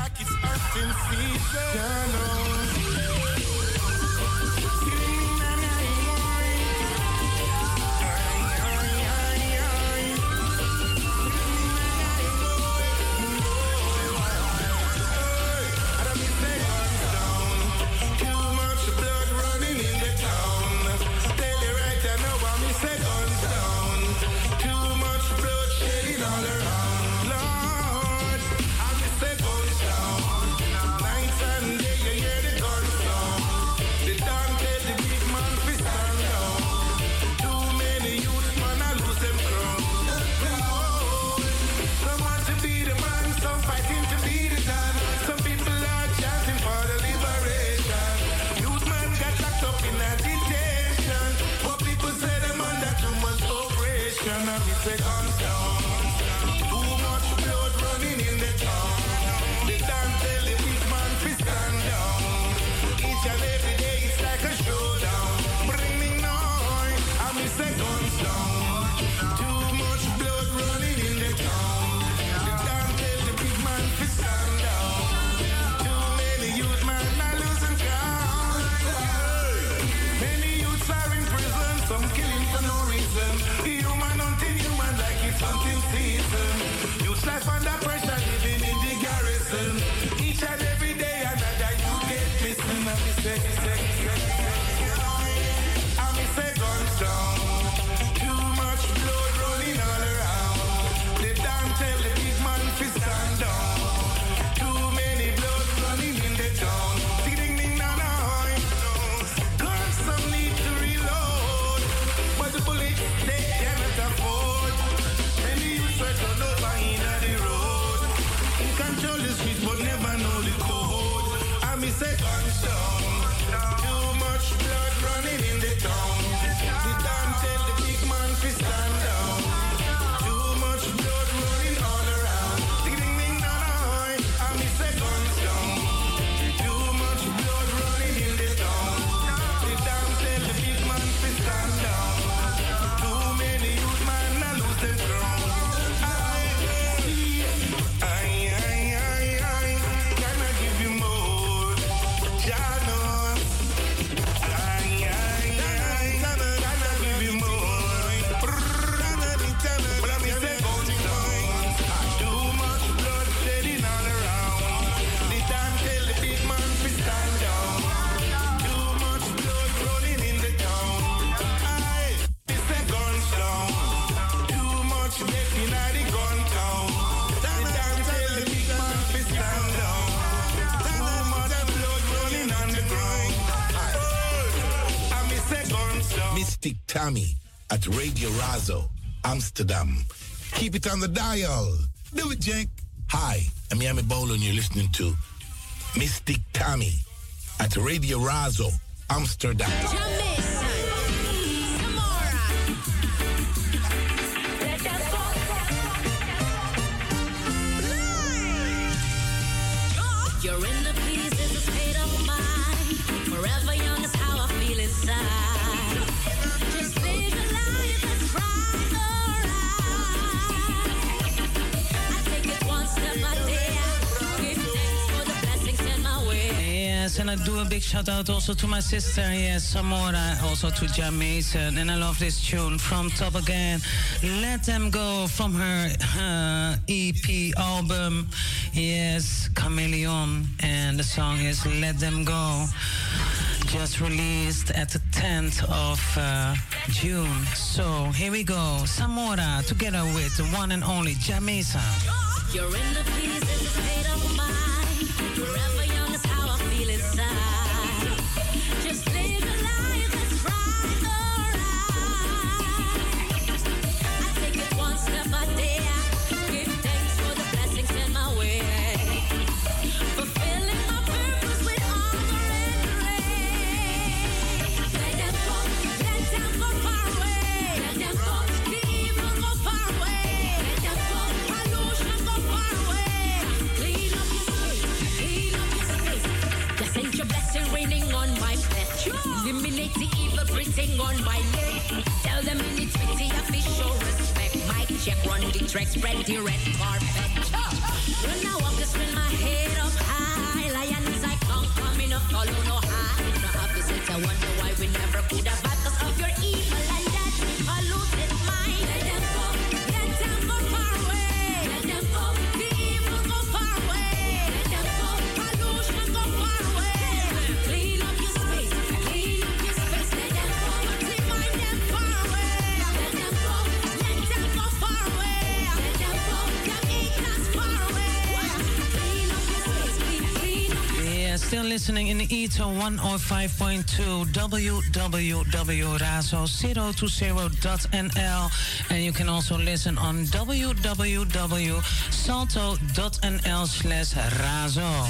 Tammy at Radio Razo, Amsterdam. Keep it on the dial. Do it, Jake. Hi, I'm Yami Bolo, and you're listening to Mistic Tammy at Radio Razo, Amsterdam. And I do a big shout out also to my sister, yes, Samora, also to Jah Mason. And I love this tune from Top Again. Let Them Go from her uh, EP album, yes, Chameleon. And the song is Let Them Go, just released at the 10th of uh, June. So here we go, Samora together with the one and only Jah Mason. You're in the on my leg. Tell them in the treaty of me show respect. Mic check, run the track, spread the red carpet. When I walk, just spin my head up high. Lions I come, in up, follow no listening in ETO 105.2 www.raso020.nl and you can also listen on www.salto.nl slash razo.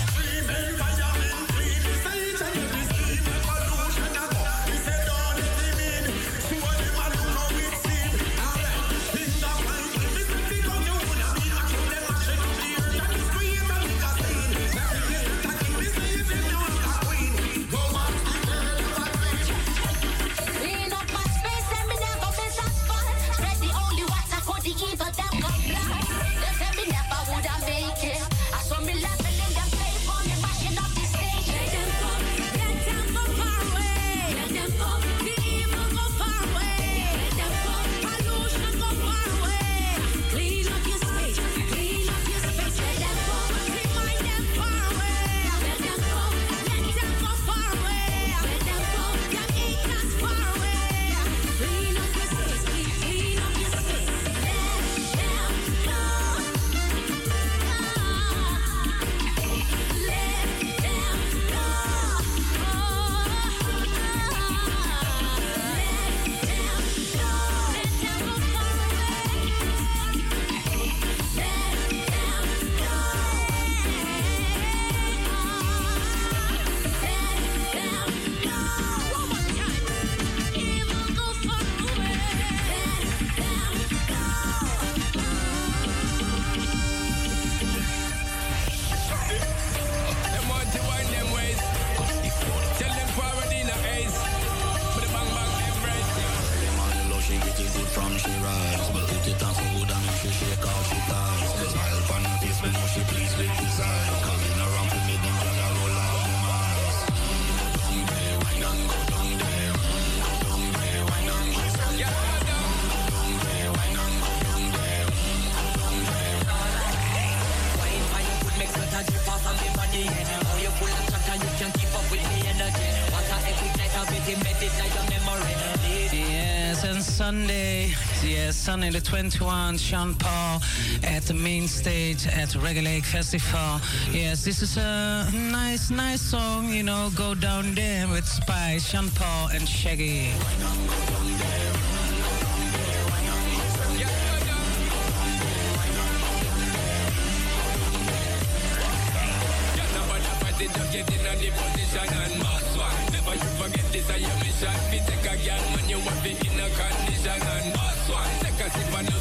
Sunday the 21, Sean Paul at the main stage at Reggae Lake Festival. Yes, this is a nice, nice song, you know, Go Down There with Spice, Sean Paul and Shaggy.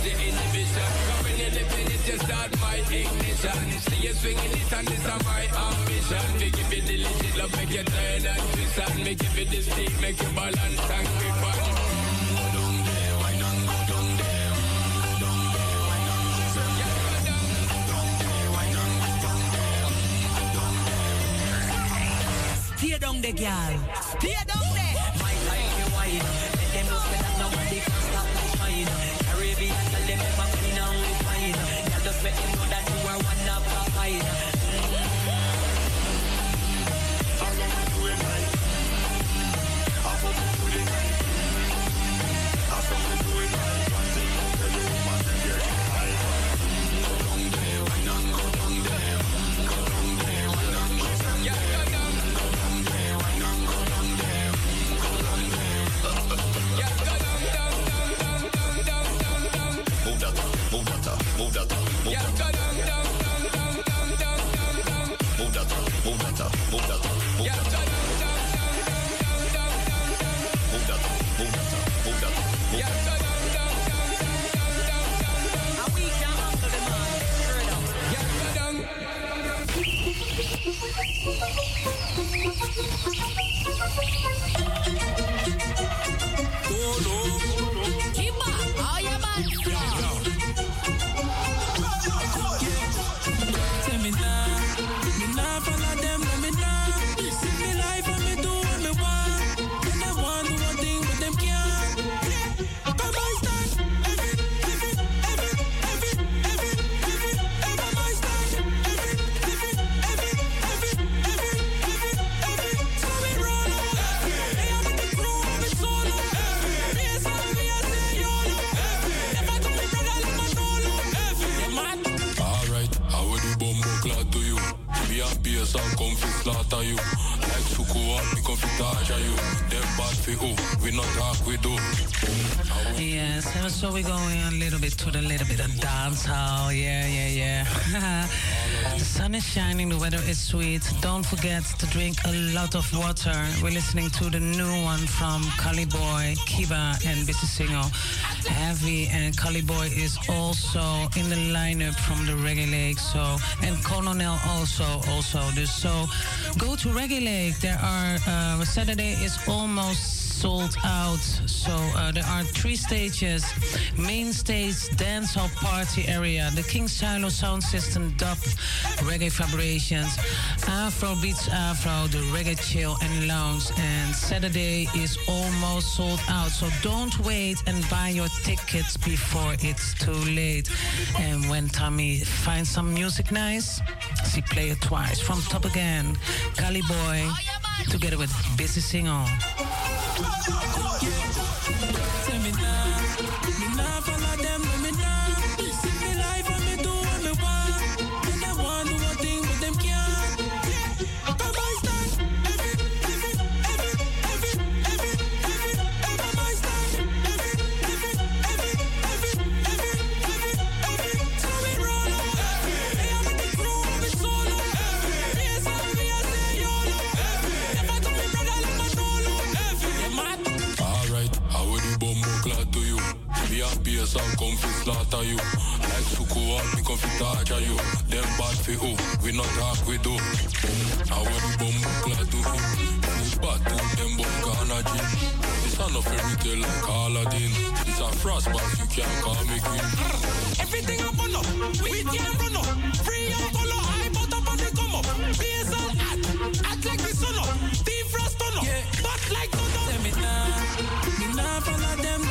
The inhibition. You live in it, you start my ignition. See you swinging it and this is my ambition. Fi give you the love, make you turn and twist and make you fit the stick, make you balance and grip on. Stay down there, girl. Stay down just let them know that you are one of a kind. We're going a little bit to the little bit of dance hall. Yeah, yeah, yeah. the sun is shining, the weather is sweet. Don't forget to drink a lot of water. We're listening to the new one from Kalibwoy, Kiba, and Busy Signal. Heavy and Kalibwoy is also in the lineup from the Reggae Lake. So and Colonel also also. So go to Reggae Lake. There are uh, Saturday is almost sold out. So uh, there are three stages: main stage, dance hall, party area, the King Shiloh sound system, dub, reggae vibrations, Afro beats, Afro, the reggae chill and lounge. And Saturday is almost sold out. So don't wait and buy your tickets before it's too late. And when Tammy finds some music nice, she play it twice from top again. Kalibwoy, together with Busy Signal. Tell me now, me nah slaughter you. Like Suku and me come fi torture you. Them bad fi who? We not talk we do. How would the bumbo clad to you? Food bad to them but gonna gym. This a no fairy tale like Aladdin. It's a frost but you can't call me queen. Everything up on up, we can't run up. Free and follow, high but up and they come up. Base and act, act like the sun up. Team frost on up, but like no up. Tell me now, me nah follow them,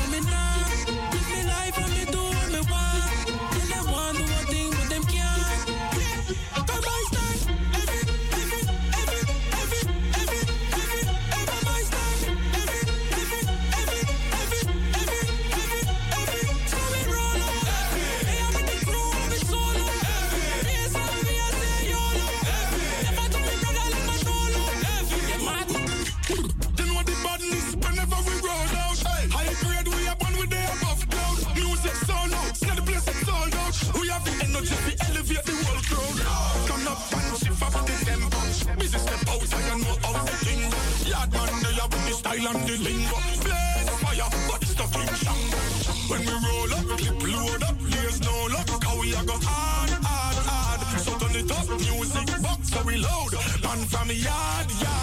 style the lingo. Blaze fire, but stuck in shang. When we roll up, clip load up, there's no luck. How we a go hard, hard, hard. So turn it up, music box, so we load. Man from yard, yard.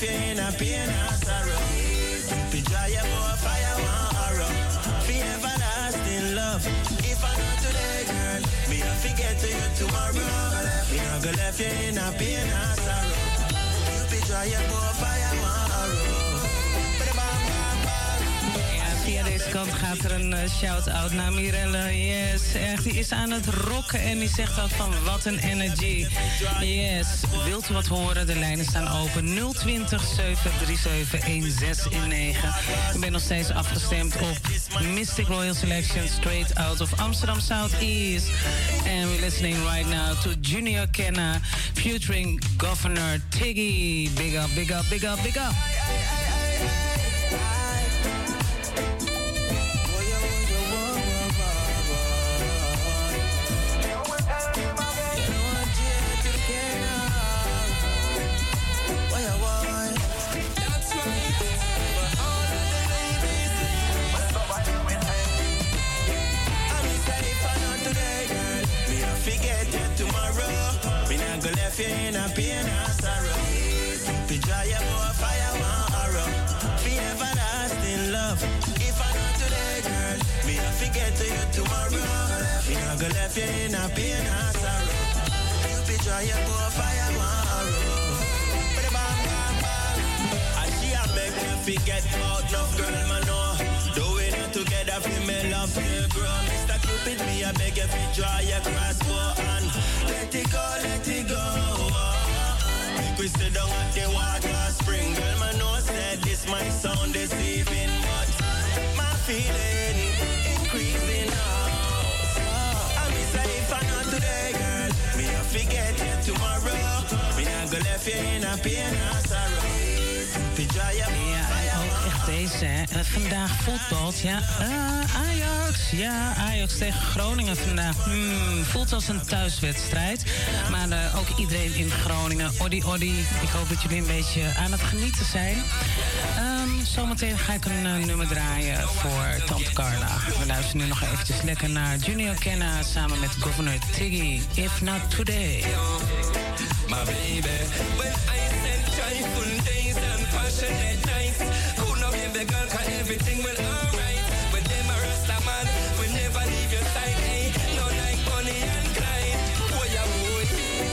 In a pain or sorrow. Be dry boy fire one arrow. Be everlasting love. If I know today, girl, me not forget to you tomorrow. Me not go left you in a pain or sorrow. You be dry boy fire kant gaat er een eh, shout-out naar Mirelle. Yes, echt, die is aan het rocken en die zegt ook van wat een energy. Yes, wilt u wat horen? De lijnen staan open. 020 737 1619. Ik ben nog steeds afgestemd op Mystic Royal Selection straight out of Amsterdam Southeast. And we're listening right now to Junior Kenna featuring Governor Tiggy. Big up, big up, big up, big up. Not go left you in a pain or sorrow. You be dry your boy fire one bang, bang, bang. And she a beg me forget about love, girl, man, no. Doing it together for me love to grow. Mr. Cupid, me a beg you fi draw your crossbow and let it go, let it go. We sit down at the water spring, girl, man, no said this might sound deceiving, but my feeling it tomorrow. Me not go left you in a pain deze, hè. Eh, vandaag voetbalt, ja. Eh, Ajax, ja, Ajax tegen Groningen vandaag. Hmm, voelt als een thuiswedstrijd. Maar eh, ook iedereen in Groningen, oddy oddy. Ik hoop dat jullie een beetje aan het genieten zijn. Ehm, zometeen ga ik een nummer draaien voor Tante Carla. We luisteren nu nog eventjes lekker naar Junior Kenna samen met Governor Tiggy. If not today. My baby, when I said joyful days and passionate nights, the girl, cause everything will alright. With them a rasta man, we never leave your side, eh? No like Bonnie and Clyde. Boy, ya boy.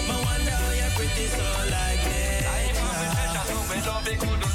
My wonder how you're pretty so like this. Life will be better, so we love it,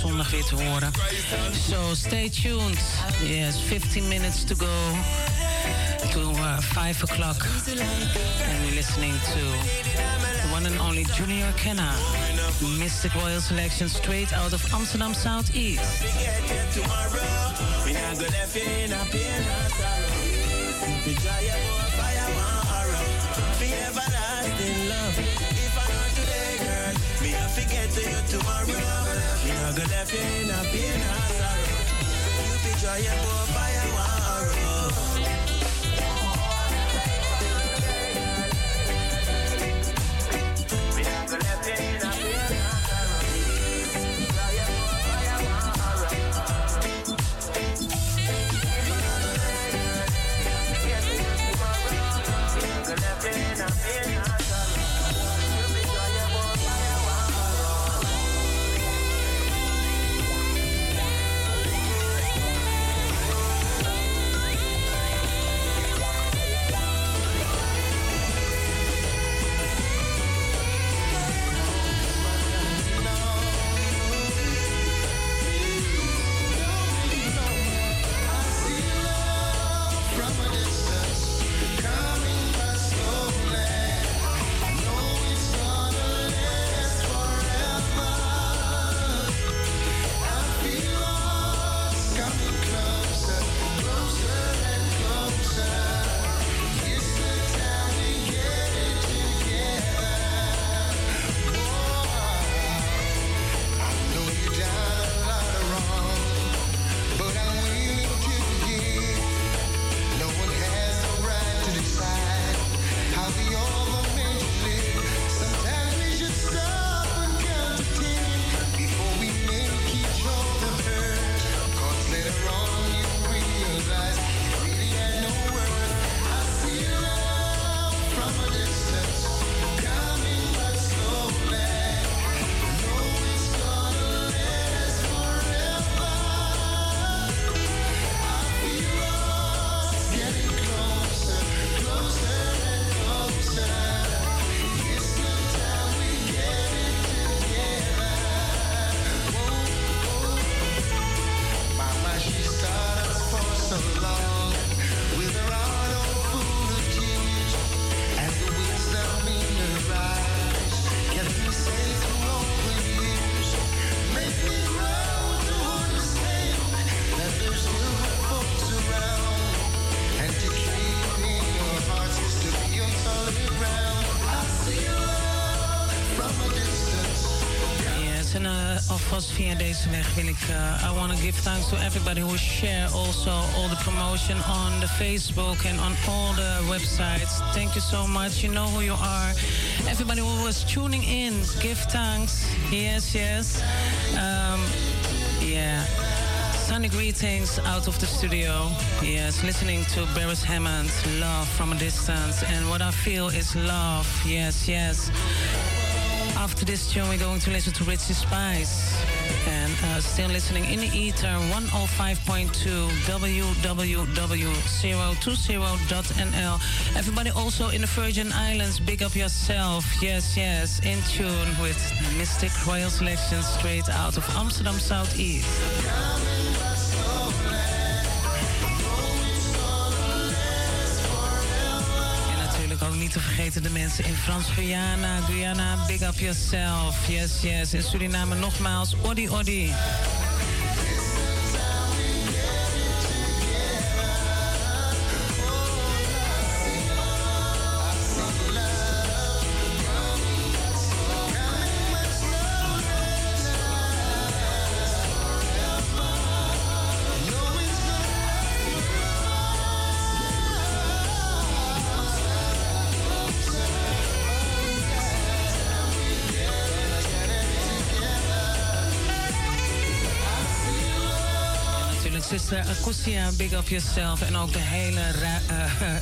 zondag weer te horen. So stay tuned. Yes, 15 minutes to go to uh, 5 o'clock. And you're listening to the one and only Junior Kenna. Mistic Royal Selection straight out of Amsterdam Southeast. Me to you tomorrow. Me not go left you in a pain or sorrow. You be try you go fire give thanks to everybody who share also all the promotion on the Facebook and on all the websites. Thank you so much. You know who you are. Everybody who was tuning in, give thanks. Yes, yes. Um, yeah. Sunny greetings out of the studio. Yes, listening to Beres Hammond, Love from a Distance. And what I feel is love. Yes, yes. After this tune, we're going to listen to Richie Spice. And uh, still listening in the ether, 105.2 www.020.nl. Everybody also in the Virgin Islands, big up yourself. Yes, yes, in tune with Mistic Royal Selection straight out of Amsterdam Southeast. Niet te vergeten de mensen in Frans-Guyana, Guyana, big up yourself. Yes, yes. In Suriname nogmaals, Odi Odi. Zuster Akosia, big up yourself. En ook de hele eh,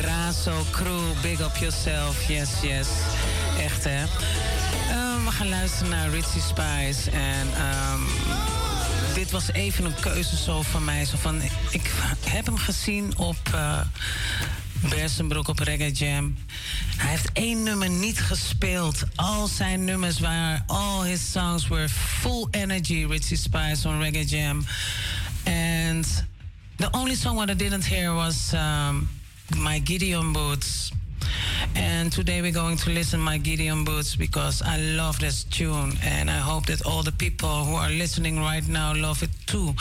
Razo crew, big up yourself. Yes, yes. Echt, hè? Eh, we gaan luisteren naar Richie Spice en... ehm, dit was even een keuze van mij. Zo van, ik heb hem gezien op uh, Bersenbroek op Reggae Jam. Hij heeft één nummer niet gespeeld. Al zijn nummers waren, all his songs were full energy. Richie Spice on Reggae Jam. And the only song what I didn't hear was um, My Gideon Boots. And today we're going to listen my Gideon Boots because I love this tune and I hope that all the people who are listening right now love it too.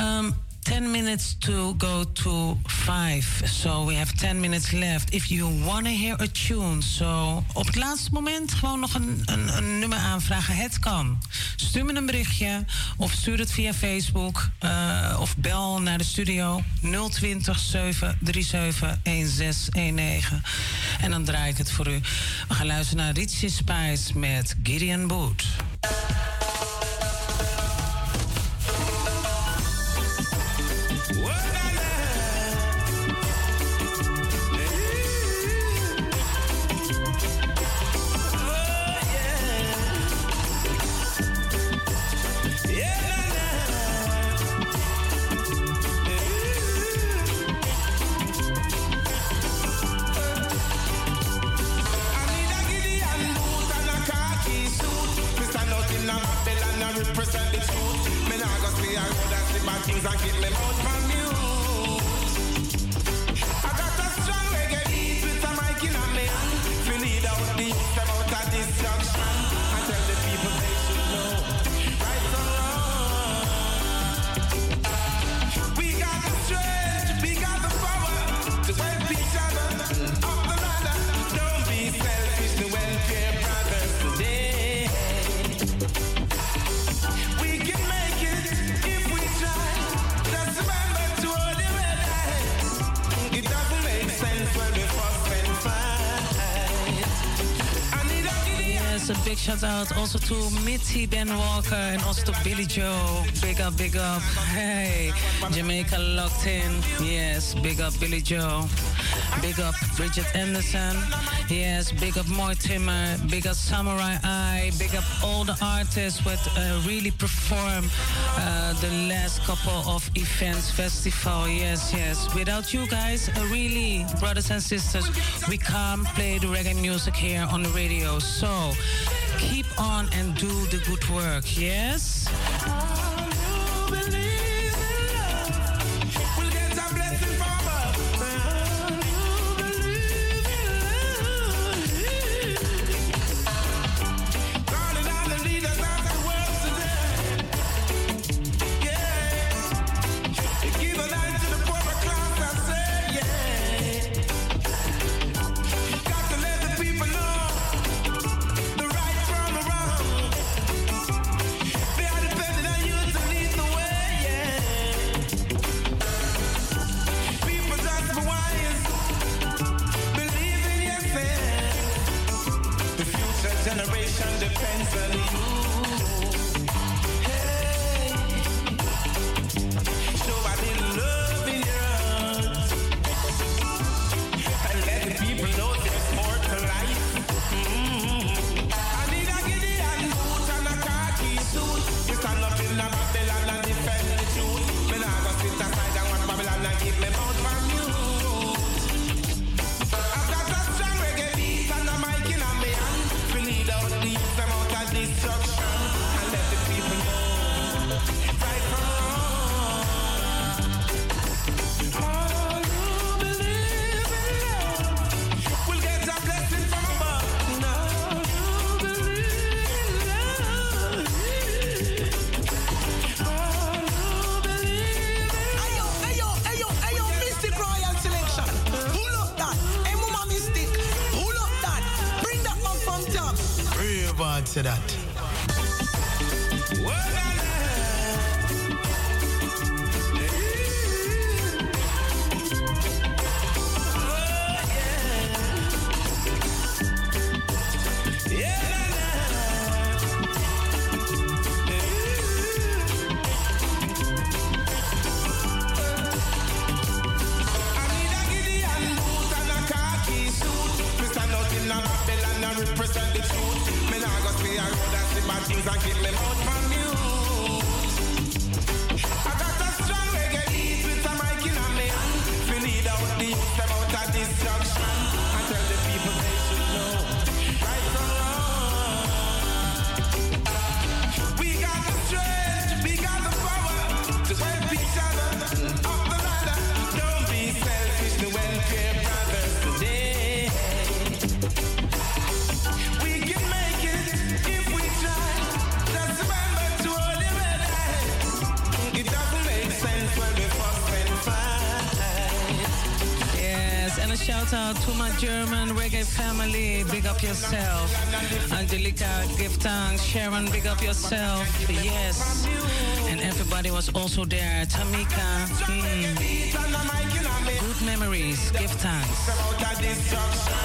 Um, 10 minutes to go to 5. So we have 10 minutes left. If you want to hear a tune, so op het laatste moment gewoon nog een, een, een nummer aanvragen. Het kan. Stuur me een berichtje of stuur het via Facebook uh, of bel naar de studio 020 737 1619. En dan draai ik het voor u. We gaan luisteren naar Richie Spice met Gideon Boot. Mitty Ben Walker and also Billy Joe. Big up, big up. Hey, Jamaica locked in. Yes, big up Billy Joe. Big up Bridget Anderson. Yes, big up Mortimer. Big up Samurai Eye. Big up all the artists that uh, really perform uh, the last couple of events, festival. Yes, yes. Without you guys, uh, really, brothers and sisters, we can't play the reggae music here on the radio. So keep on and do the good work. Yes. To that. Big up yourself. Yes. And everybody was also there. Tamika. mm. Good memories. Give thanks.